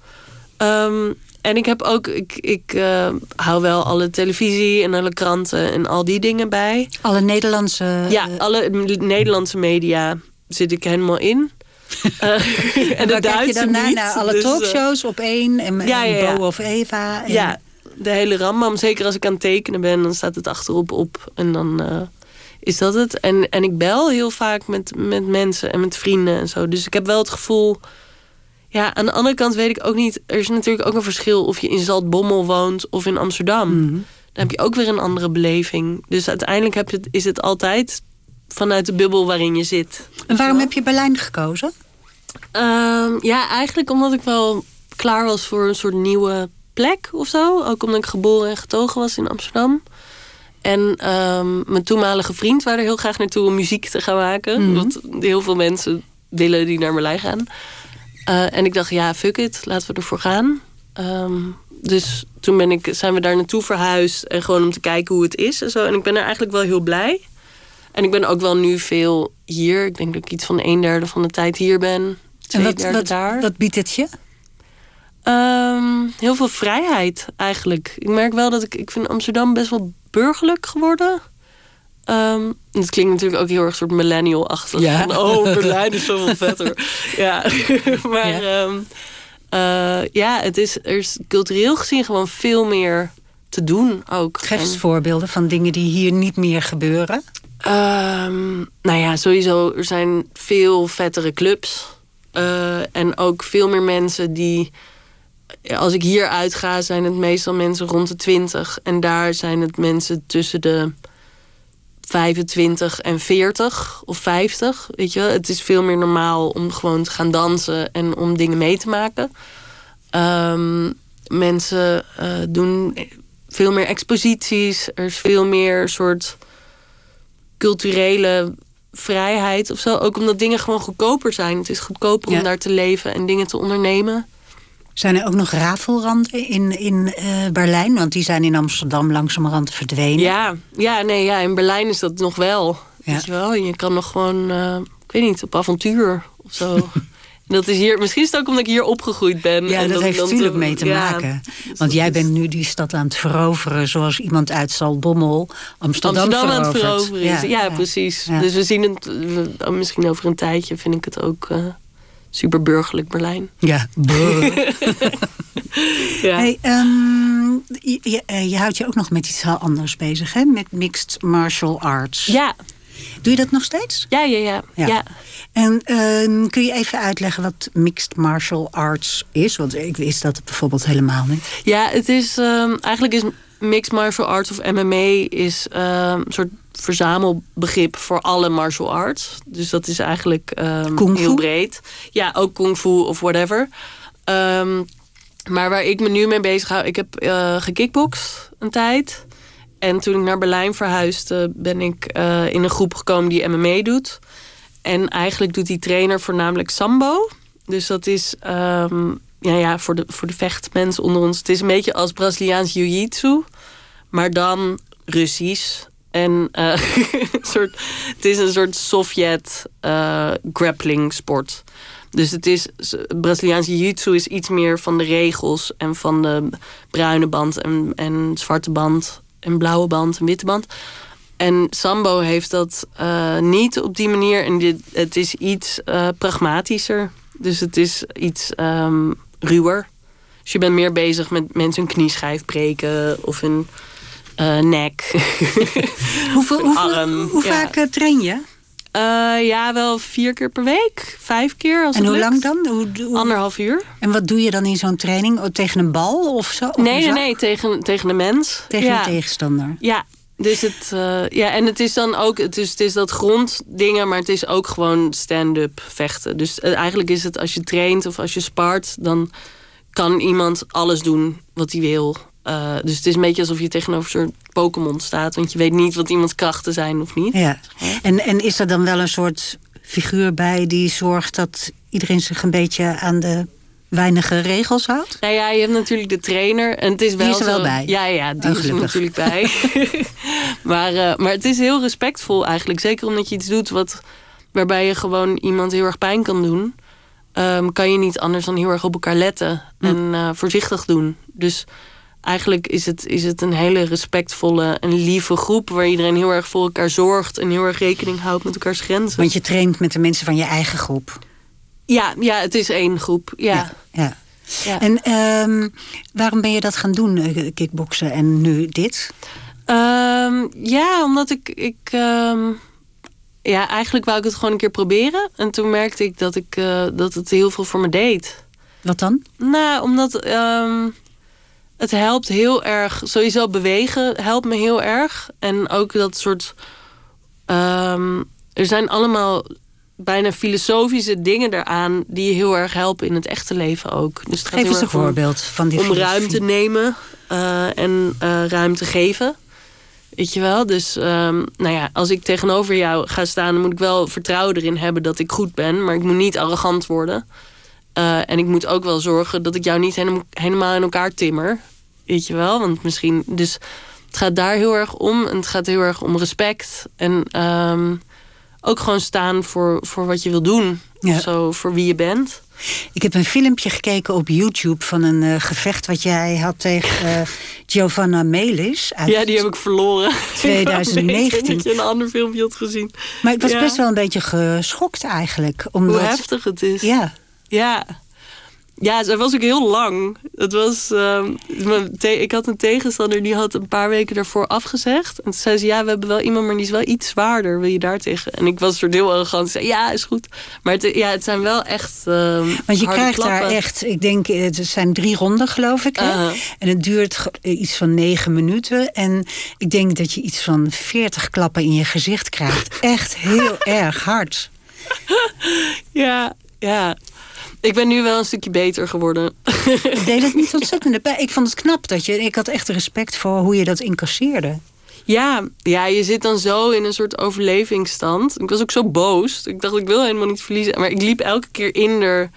Ehm, en ik heb ook. Ik, ik eh, hou wel alle televisie en alle kranten en al die dingen bij. Alle Nederlandse... Ja, eh, alle Nederlandse media zit ik helemaal in. Eh, en waar kijk je dan naar? niet. Naar alle Dus, eh, talkshows op één? En, ja, en ja, ja. Bo of Eva? En, ja, de hele rambam. Zeker als ik aan het tekenen ben, dan staat het achterop op. En dan eh, is dat het. En, en ik bel heel vaak met, met mensen en met vrienden en zo. Dus ik heb wel het gevoel... Ja, aan de andere kant weet ik ook niet... Er is natuurlijk ook een verschil of je in Zaltbommel woont of in Amsterdam. Mhm. Dan heb je ook weer een andere beleving. Dus uiteindelijk heb je is het altijd vanuit de bubbel waarin je zit. En waarom heb je Berlijn gekozen? Ehm, ja, eigenlijk omdat ik wel klaar was voor een soort nieuwe plek of zo. Ook omdat ik geboren en getogen was in Amsterdam. En ehm, mijn toenmalige vriend wou er heel graag naartoe om muziek te gaan maken. Wat heel veel mensen willen die naar Berlijn gaan. Eh, en ik dacht, ja, fuck it, laten we ervoor gaan. Ehm, dus toen ben ik, zijn we daar naartoe verhuisd. En gewoon om te kijken hoe het is en zo. En ik ben er eigenlijk wel heel blij. En ik ben ook wel nu veel hier. Ik denk dat ik iets van een derde van de tijd hier ben. En wat, daar. wat biedt het je? Ehm, heel veel vrijheid eigenlijk. Ik merk wel dat ik... Ik vind Amsterdam best wel burgerlijk geworden. Ehm, en het klinkt natuurlijk ook heel erg soort millennial-achtig. Ja. Van, oh, Berlijn is zoveel vetter. ja, maar Ja. ja, ja het is, er is cultureel gezien gewoon veel meer te doen ook. Geef eens En- voorbeelden van dingen die hier niet meer gebeuren. Ehm, nou ja, sowieso, er zijn veel vettere clubs. Eh, en ook veel meer mensen die... Als ik hier uitga, zijn het meestal mensen rond de 20. En daar zijn het mensen tussen de 25 en 40 of 50. Weet je? Het is veel meer normaal om gewoon te gaan dansen en om dingen mee te maken. Ehm, mensen eh, doen veel meer exposities. Er is veel meer soort culturele vrijheid of zo. Ook omdat dingen gewoon goedkoper zijn. Het is goedkoper Ja. om daar te leven en dingen te ondernemen. Zijn er ook nog rafelranden in, in eh, Berlijn? Want die zijn in Amsterdam langzamerhand verdwenen. Ja, ja, nee, ja, in Berlijn is dat nog wel. Ja. Weet je wel? En je kan nog gewoon, eh, ik weet niet, op avontuur of zo. dat is hier, misschien is het ook omdat ik hier opgegroeid ben. Ja, en dat dan- heeft natuurlijk mee te ja. maken. Want jij is bent nu die stad aan het veroveren... zoals iemand uit Zaltbommel Amsterdam, Amsterdam aan het veroveren is. Ja, precies. Ja. Dus we zien het, we- oh, misschien over een tijdje vind ik het ook eh, super burgerlijk Berlijn. Ja. Ja. Hey, ehm, je, je, eh, je houdt je ook nog met iets heel anders bezig, hè? Met mixed martial arts. ja, Doe je dat nog steeds? ja, ja, ja. Ja. ja. En ehm, kun je even uitleggen wat mixed martial arts is? Want ik wist dat bijvoorbeeld helemaal niet. Ja, het is ehm, eigenlijk is mixed martial arts of MMA is ehm, een soort verzamelbegrip voor alle martial arts. Dus dat is eigenlijk heel breed. Ja, ook kung fu of whatever. Maar waar ik me nu mee bezig hou, ik heb gekickboxd een tijd. En toen ik naar Berlijn verhuisde, ben ik eh, in een groep gekomen die MMA doet. En eigenlijk doet die trainer voornamelijk sambo. Dus dat is ehm, ja, ja, voor, de, voor de vechtmensen onder ons. Het is een beetje als Braziliaans jiu-jitsu. Maar dan Russisch. En eh, soort, het is een soort Sovjet eh, grappling sport. Dus het is, Braziliaanse jiu-jitsu is iets meer van de regels en van de bruine band en, en zwarte band en blauwe band en witte band. En Sambo heeft dat eh, niet op die manier. En dit, het is iets uh, pragmatischer. Dus het is iets um, ruwer. Dus je bent meer bezig met mensen een knieschijf breken of een uh, nek. hoeveel, hoeveel, hoe vaak train je? Ja, wel vier keer per week. Vijf keer. Als en hoe lukt. lang dan? Hoe, hoe... Anderhalf uur. En wat doe je dan in zo'n training? Oh, tegen een bal of zo? Of nee, nee, nee, tegen, tegen een mens. Tegen ja. een tegenstander. Ja, dus het, uh, ja, en het is dan ook, het is, het is dat gronddingen, maar het is ook gewoon stand-up vechten. Dus uh, eigenlijk is het als je traint of als je spart, dan kan iemand alles doen wat hij wil. Uh, dus het is een beetje alsof je tegenover een soort Pokémon staat, want je weet niet wat iemands krachten zijn of niet. Ja. En, en is er dan wel een soort figuur bij die zorgt dat iedereen zich een beetje aan de weinige regels houdt? Nou ja, je hebt natuurlijk de trainer. En het is wel die is er zo, wel bij? Ja, ja die is er natuurlijk bij. maar, uh, maar het is heel respectvol eigenlijk. Zeker omdat je iets doet wat, waarbij je gewoon iemand heel erg pijn kan doen. Um, kan je niet anders dan heel erg op elkaar letten. Hm. En uh, voorzichtig doen. Dus eigenlijk is het, is het een hele respectvolle en lieve groep... waar iedereen heel erg voor elkaar zorgt... en heel erg rekening houdt met elkaars grenzen. Want je traint met de mensen van je eigen groep. Ja, ja het is één groep. Ja. ja, ja. ja. En um, waarom ben je dat gaan doen, uh, kickboksen, en nu dit? Um, ja, omdat ik... ik um, ja, eigenlijk wou ik het gewoon een keer proberen. En toen merkte ik dat, ik, uh, dat het heel veel voor me deed. Wat dan? Nou, omdat het helpt heel erg. Sowieso bewegen helpt me heel erg. En ook dat soort. er zijn allemaal bijna filosofische dingen eraan die je heel erg helpen in het echte leven ook. Dus het Geef eens een voorbeeld van die om filosofie. ruimte nemen uh, en uh, ruimte geven. Weet je wel? Dus um, nou ja, als ik tegenover jou ga staan, dan moet ik wel vertrouwen erin hebben dat ik goed ben, maar ik moet niet arrogant worden. Uh, en ik moet ook wel zorgen dat ik jou niet helemaal in elkaar timmer. Weet je wel? Want misschien. Dus het gaat daar heel erg om. En het gaat heel erg om respect. En um, ook gewoon staan voor, voor wat je wil doen. Ja. Of zo, voor wie je bent. Ik heb een filmpje gekeken op YouTube van een uh, gevecht wat jij had tegen uh, Giovanna Melis. Uit ja, die heb ik verloren. 2019. dat je een ander filmpje had gezien. Maar ik was ja. best wel een beetje geschokt eigenlijk. Omdat... Hoe heftig het is. Ja. Ja. Ja, zij was ook heel lang. Het was, uh, ik had een tegenstander die had een paar weken daarvoor afgezegd. En toen zei ze, ja, we hebben wel iemand, maar die is wel iets zwaarder. Wil je daar tegen? En ik was soort heel arrogant. Zei, ja, is goed. Maar het, ja, het zijn wel echt uh, Want je krijgt klappen. daar echt, ik denk, het zijn drie ronden geloof ik. Hè? Uh -huh. En het duurt iets van negen minuten. En ik denk dat je iets van veertig klappen in je gezicht krijgt. Echt heel erg hard. Ja, ja. Ik ben nu wel een stukje beter geworden. Ik deed het niet ontzettend. Ik vond het knap dat je. Ik had echt respect voor hoe je dat incasseerde. Ja, ja, je zit dan zo in een soort overlevingsstand. Ik was ook zo boos. Ik dacht, ik wil helemaal niet verliezen. Maar ik liep elke keer in er.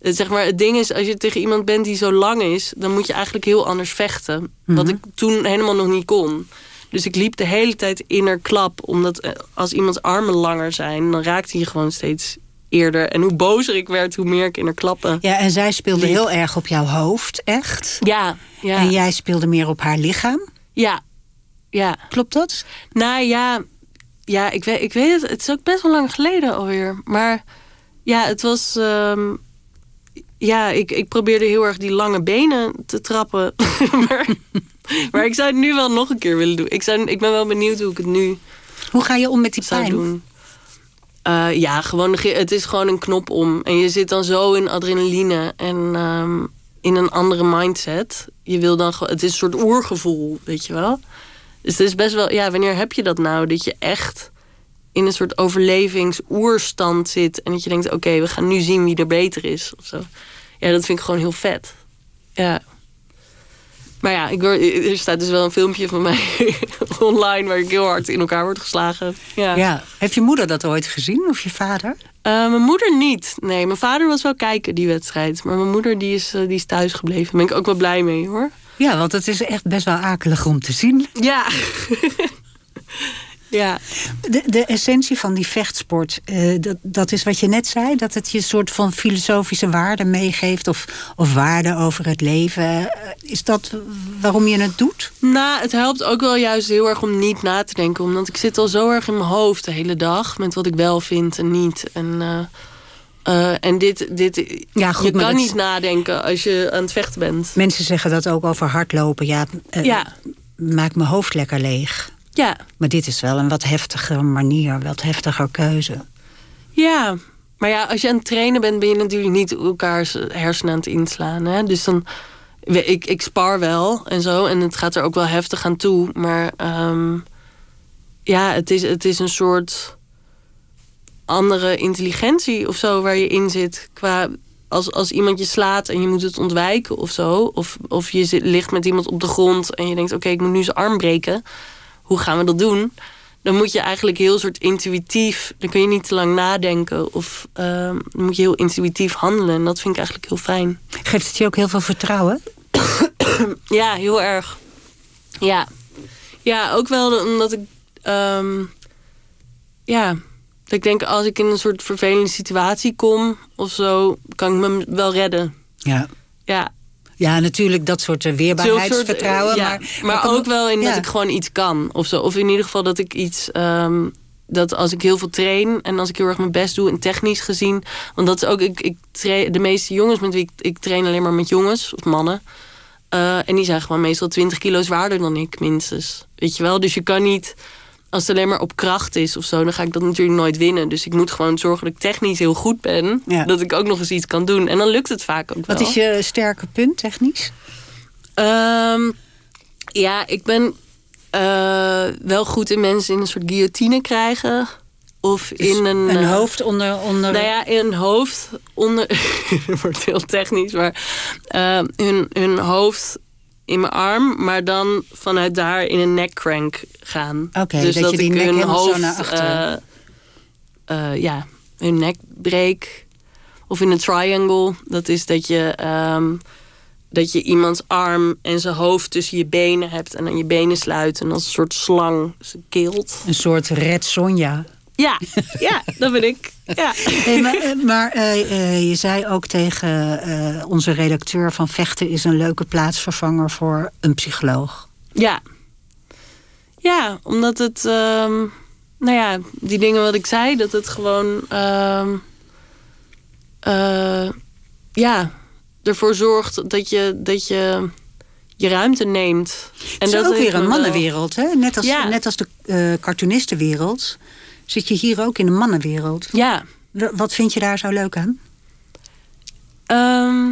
Zeg maar, het ding is, als je tegen iemand bent die zo lang is, dan moet je eigenlijk heel anders vechten. Mm -hmm. Wat ik toen helemaal nog niet kon. Dus ik liep de hele tijd in er klap. Omdat als iemands armen langer zijn, dan raakte hij gewoon steeds eerder. En hoe bozer ik werd, hoe meer ik in haar klappen. Ja, en zij speelde liep. heel erg op jouw hoofd, echt. Ja, ja. En jij speelde meer op haar lichaam. Ja, ja. Klopt dat? Nou ja, ja ik, weet, ik weet het. Het is ook best wel lang geleden alweer. Maar ja, het was... Um, ja, ik, ik probeerde heel erg die lange benen te trappen. maar, maar ik zou het nu wel nog een keer willen doen. Ik, zou, ik ben wel benieuwd hoe ik het nu Hoe ga je om met die pijn? doen. Uh, ja, gewoon, het is gewoon een knop om. En je zit dan zo in adrenaline en um, in een andere mindset. Je wil dan het is een soort oergevoel, weet je wel. Dus het is best wel, ja, wanneer heb je dat nou? Dat je echt in een soort overlevingsoerstand zit. En dat je denkt, oké, we gaan nu zien wie er beter is. Of zo. Ja, dat vind ik gewoon heel vet. Ja. Maar ja, ik, er staat dus wel een filmpje van mij online... waar ik heel hard in elkaar word geslagen. Ja. ja. Heeft je moeder dat ooit gezien, of je vader? Uh, mijn moeder niet. Nee, mijn vader was wel kijken, die wedstrijd. Maar mijn moeder die is, uh, die is thuis gebleven. Daar ben ik ook wel blij mee, hoor. Ja, want het is echt best wel akelig om te zien. Ja. Ja, De, de essentie van die vechtsport, eh, dat, dat is wat je net zei... dat het je een soort van filosofische waarde meegeeft... of, of waarde over het leven. Eh, Is dat waarom je het doet? Nou, het helpt ook wel juist heel erg om niet na te denken. Omdat ik zit al zo erg in mijn hoofd de hele dag. Met wat ik wel vind en niet. En, eh, en dit, dit Ja, goed, je kan dat- niet nadenken als je aan het vechten bent. Mensen zeggen dat ook over hardlopen. Ja, eh, Ja, maak mijn hoofd lekker leeg. Ja, Maar dit is wel een wat heftiger manier, wat heftiger keuze. ja. Maar ja, als je aan het trainen bent, ben je natuurlijk niet elkaars hersenen aan het inslaan. Hè? Dus dan, ik, ik spar wel en zo. En het gaat er ook wel heftig aan toe. Maar ehm, ja, het is, het is een soort andere intelligentie of zo waar je in zit. Qua als, als iemand je slaat en je moet het ontwijken of zo. Of, of je zit, ligt met iemand op de grond en je denkt: oké, ik moet nu zijn arm breken. Hoe gaan we dat doen? Dan moet je eigenlijk heel soort intuïtief. Dan kun je niet te lang nadenken. Of ehm, dan moet je heel intuïtief handelen. En dat vind ik eigenlijk heel fijn. Geeft het je ook heel veel vertrouwen? Ja, heel erg. Ja. Ja, ook wel omdat ik... ehm, ja, dat ik denk als ik in een soort vervelende situatie kom of zo... kan ik me wel redden. Ja. Ja, Ja, natuurlijk dat soort eh, Zulk soort, weerbaarheidsvertrouwen. ja. maar, maar, ook wel in ja. dat ik gewoon iets kan. Of, zo. of in ieder geval dat ik iets... ehm, dat als ik heel veel train en als ik heel erg mijn best doe en technisch gezien. Want dat is ook, ik, ik train, de meeste jongens met wie ik, ik train alleen maar met jongens of mannen. Eh, en die zijn gewoon meestal 20 kilo zwaarder dan ik, minstens. Weet je wel? Dus je kan niet, als het alleen maar op kracht is of zo, dan ga ik dat natuurlijk nooit winnen. Dus ik moet gewoon zorgen dat ik technisch heel goed ben. Ja. Dat ik ook nog eens iets kan doen. En dan lukt het vaak ook wel. Wat is je sterke punt technisch? Ehm, ja, ik ben eh, wel goed in mensen in een soort guillotine krijgen. Of in een... Dus Een eh, hoofd onder... onder... Nou ja, in een hoofd onder... Het wordt heel technisch, maar... eh, hun, hun hoofd in mijn arm, maar dan vanuit daar in een neckcrank gaan. Oké, dus dat dat, je die ik nek hun helemaal zo hoofd... naar achteren. eh, eh, ja, hun nek breek. Of in een triangle. Dat is dat je... ehm, dat je iemands arm en zijn hoofd tussen je benen hebt... en dan je benen sluit en als een soort slang ze keelt. Een soort Red Sonja. Ja, ja, dat ben ik. Ja. Hey, maar eh, maar eh, eh, je zei ook tegen onze redacteur van vechten is een leuke plaatsvervanger voor een psycholoog. Ja. Ja, omdat het... ehm, nou ja, die dingen wat ik zei, dat het gewoon... ehm, eh, ja, ervoor zorgt dat je, dat je je ruimte neemt. En het is ook weer een mannenwereld, hè? Net als, Ja. net als de cartoonistenwereld zit je hier ook in een mannenwereld. Ja. Wat vind je daar zo leuk aan? Ehm,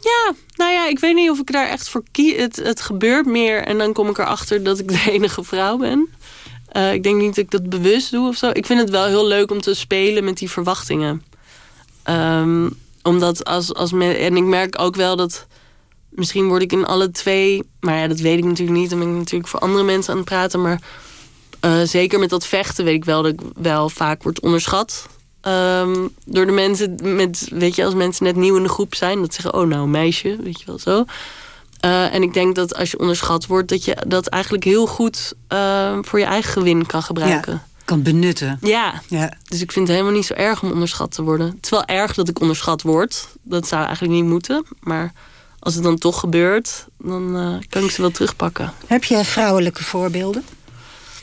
ja, nou ja, ik weet niet of ik daar echt voor kies. Het, het gebeurt meer en dan kom ik erachter dat ik de enige vrouw ben. Eh, ik denk niet dat ik dat bewust doe of zo. Ik vind het wel heel leuk om te spelen met die verwachtingen. Ehm, omdat als, als men, en ik merk ook wel dat misschien word ik in alle twee, maar ja, dat weet ik natuurlijk niet. Dan ben ik natuurlijk voor andere mensen aan het praten. Maar eh, zeker met dat vechten weet ik wel dat ik wel vaak word onderschat. Ehm, door de mensen, met, weet je, als mensen net nieuw in de groep zijn, dat zeggen, oh nou, meisje, weet je wel zo. Eh, en ik denk dat als je onderschat wordt, dat je dat eigenlijk heel goed eh, voor je eigen gewin kan gebruiken. Ja, kan benutten. Ja. Ja. dus ik vind het helemaal niet zo erg om onderschat te worden. Het is wel erg dat ik onderschat word. Dat zou eigenlijk niet moeten. Maar als het dan toch gebeurt, dan eh, kan ik ze wel terugpakken. Heb je vrouwelijke voorbeelden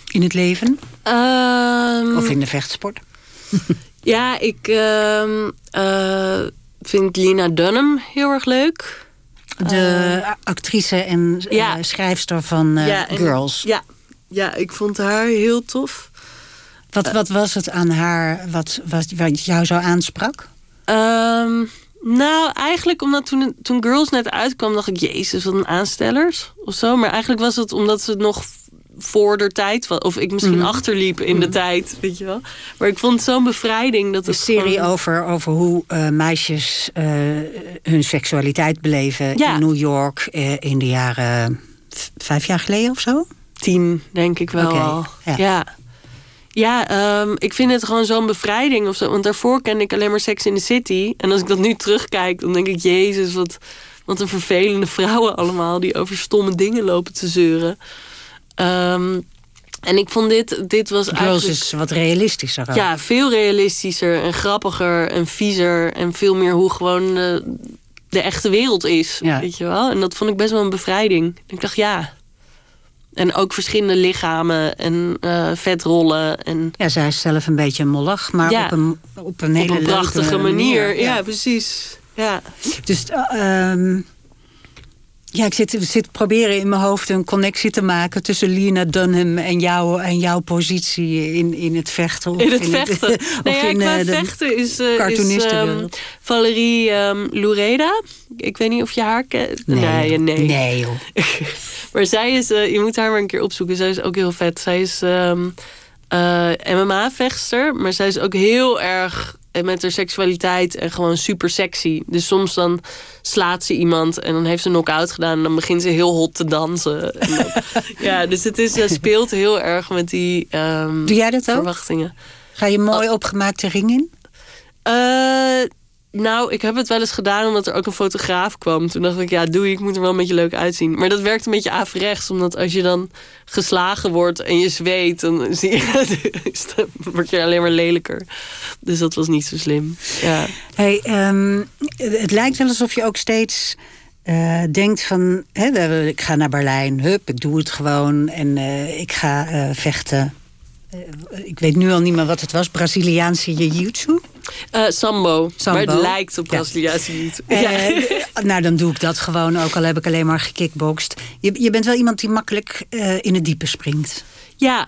in het leven Ehm, of in de vechtsport? Ja, ik ehm, eh, vind Lina Dunham heel erg leuk. De actrice en eh, ja. schrijfster van eh, en- Girls. Ja, ja, ik vond haar heel tof. Wat, wat was het aan haar wat, wat, wat jou zo aansprak? Ehm, nou, eigenlijk omdat toen, toen Girls net uitkwam, dacht ik, jezus, wat een aanstellers of zo. Maar eigenlijk was het omdat ze nog voor de tijd. Of ik misschien Mhm. achterliep in de tijd, weet je wel. Maar ik vond het zo'n bevrijding dat Een het serie gewoon- over, over hoe eh, meisjes eh, hun seksualiteit beleven Ja. in New York eh, in de jaren vijf jaar geleden of zo. tien, denk ik wel. Ja, ja, ehm, ik vind het gewoon zo'n bevrijding of zo. Want daarvoor kende ik alleen maar Sex in the City. En als ik dat nu terugkijk, dan denk ik... Jezus, wat, wat een vervelende vrouwen allemaal... die over stomme dingen lopen te zeuren. Ehm, En ik vond dit, dit was Girls eigenlijk... is wat realistischer. ook. Ja, veel realistischer en grappiger en viezer. En veel meer hoe gewoon de, de echte wereld is. Ja. Weet je wel? En dat vond ik best wel een bevrijding. Ik dacht, ja. En ook verschillende lichamen en eh, vetrollen. En Ja, zij is zelf een beetje mollig, maar Ja. op een, op een hele op een prachtige manier. Ja, precies. Ja. Dus eh, ehm, ja, ik zit, zit proberen in mijn hoofd een connectie te maken tussen Lena Dunham en, jou, en jouw positie in, in het vechten. Of In het vechten. of nee, ja, in, qua eh, de vechten is, eh is ehm, Valerie ehm Loureda. Ik weet niet of je haar kent. Nee, nee. nee. nee joh. Maar zij is, eh, je moet haar maar een keer opzoeken. Zij is ook heel vet. Zij is ehm, eh, MMA-vechtster, maar zij is ook heel erg eh, met haar seksualiteit en gewoon super sexy. Dus soms dan slaat ze iemand en dan heeft ze een knock-out gedaan en dan begint ze heel hot te dansen. En dan- ja, dus het is, eh, speelt heel erg met die ehm, Doe jij dat ook? verwachtingen. Ga je mooi opgemaakte ring in? Eh, nou, ik heb het wel eens gedaan omdat er ook een fotograaf kwam. Toen dacht ik, ja, doei, ik moet er wel een beetje leuk uitzien. Maar dat werkt een beetje averechts, omdat als je dan geslagen wordt en je zweet, dan zie je, dan word je alleen maar lelijker. Dus dat was niet zo slim. Ja. Hey, ehm, het lijkt wel alsof je ook steeds eh, denkt van... Hè, ik ga naar Berlijn, hup, ik doe het gewoon... en eh, ik ga eh, vechten. Ik weet nu al niet meer wat het was. Braziliaanse jiu-jitsu. Eh, sambo. Sambo. Maar het lijkt op Ja. Braziliaanse niet. Eh, nou, dan doe ik dat gewoon, ook al heb ik alleen maar gekickboxd. Je, je bent wel iemand die makkelijk eh, in het diepe springt. Ja.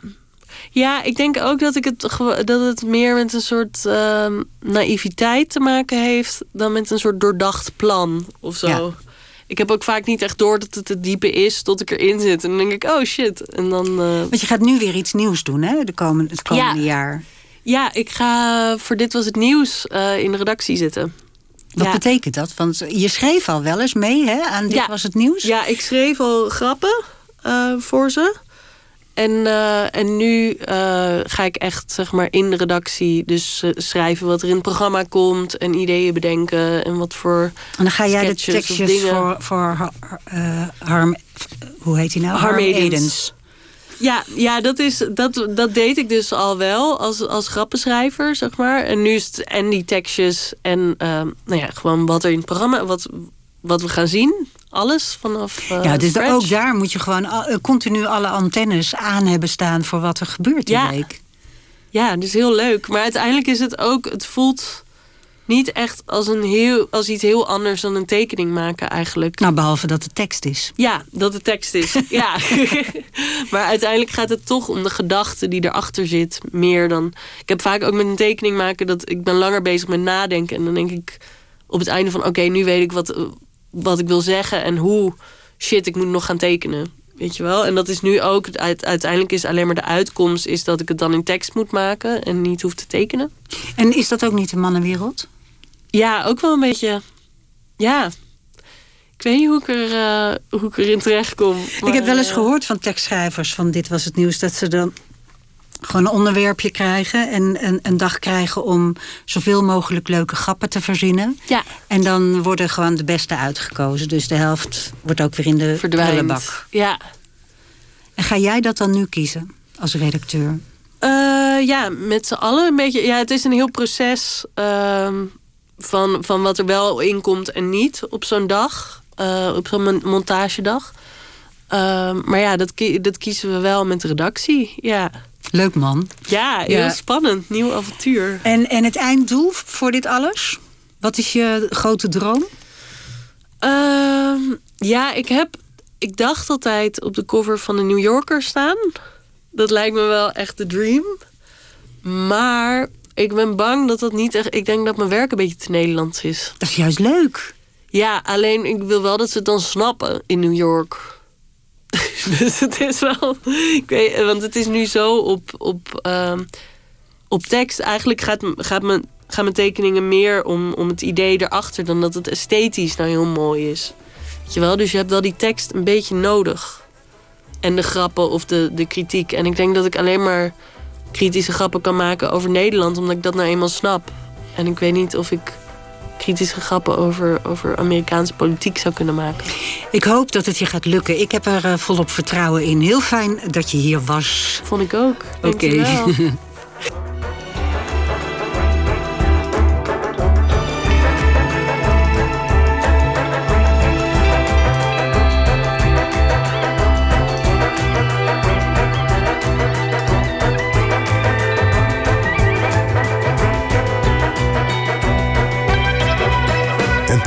Ja, ik denk ook dat, ik het, dat het meer met een soort ehm, naïviteit te maken heeft... dan met een soort doordacht plan of zo. Ja. Ik heb ook vaak niet echt door dat het het diepe is tot ik erin zit. En dan denk ik, oh shit. En dan... Want je gaat nu weer iets nieuws doen, hè, de komende, het komende Ja. jaar. Ja, ik ga voor Dit Was Het Nieuws eh, in de redactie zitten. Wat ja. betekent dat? Want je schreef al wel eens mee hè, aan Dit Ja. Was Het Nieuws. Ja, ik schreef al grappen eh, voor ze. En, eh, en nu ga ik echt zeg maar in de redactie dus schrijven wat er in het programma komt en ideeën bedenken en wat voor En dan ga jij de tekstjes dingen. voor, voor Har- Harm... Hoe heet hij nou? Harm Edens. Edens. Ja, ja dat, is, dat, dat deed ik dus al wel als, als grappenschrijver, zeg maar. En nu is het en die tekstjes en ehm, nou ja, gewoon wat er in het programma, wat, wat we gaan zien. Alles vanaf. eh, ja, dus ook daar moet je gewoon eh, continu alle antennes aan hebben staan... voor wat er gebeurt die Ja. week. Ja, dus heel leuk. Maar uiteindelijk is het ook, het voelt niet echt als, een heel, als iets heel anders dan een tekening maken eigenlijk. Nou, behalve dat het tekst is. Ja, dat de tekst is. ja. maar uiteindelijk gaat het toch om de gedachte die erachter zit. Meer dan. Ik heb vaak ook met een tekening maken dat ik ben langer bezig met nadenken. En dan denk ik op het einde van oké, nu weet ik wat, wat ik wil zeggen en hoe shit ik moet nog gaan tekenen. Weet je wel? En dat is nu ook, uit- uiteindelijk is alleen maar de uitkomst is dat ik het dan in tekst moet maken en niet hoef te tekenen. En is dat ook niet een mannenwereld? Ja, ook wel een beetje. Ja. Ik weet niet hoe ik, er, eh, hoe ik erin terecht kom. ik heb wel eens gehoord van tekstschrijvers van Dit Was Het Nieuws... dat ze dan gewoon een onderwerpje krijgen... en een, een dag krijgen om zoveel mogelijk leuke grappen te verzinnen. Ja, En dan worden gewoon de beste uitgekozen. Dus de helft wordt ook weer in de prullenbak. Ja. En ga jij dat dan nu kiezen als redacteur? Eh, ja, met z'n allen een beetje. Ja, het is een heel proces ehm, van, van wat er wel in komt en niet op zo'n dag. eh, op zo'n mon- montagedag. Ehm, maar ja, dat, dat kiezen we wel met de redactie. Ja, Leuk man. ja heel Ja. spannend. Nieuw avontuur. En, en het einddoel voor dit alles? Wat is je grote droom? Ehm, ja, ik heb. Ik dacht altijd op de cover van de New Yorker staan. Dat lijkt me wel echt de dream. Maar ik ben bang dat dat niet echt. Ik denk dat mijn werk een beetje te Nederlands is. Dat is juist leuk. Ja, alleen ik wil wel dat ze het dan snappen in New York. dus het is wel. Ik weet, want het is nu zo op, op, ehm, op tekst. Eigenlijk gaat, gaat mijn, gaan mijn tekeningen meer om, om het idee erachter dan dat het esthetisch nou heel mooi is. Weet je wel? Dus je hebt wel die tekst een beetje nodig. En de grappen of de, de kritiek. En ik denk dat ik alleen maar kritische grappen kan maken over Nederland, omdat ik dat nou eenmaal snap. En ik weet niet of ik kritische grappen over, over Amerikaanse politiek zou kunnen maken. Ik hoop dat het je gaat lukken. Ik heb er uh, volop vertrouwen in. Heel fijn dat je hier was. Vond ik ook. Oké. Okay.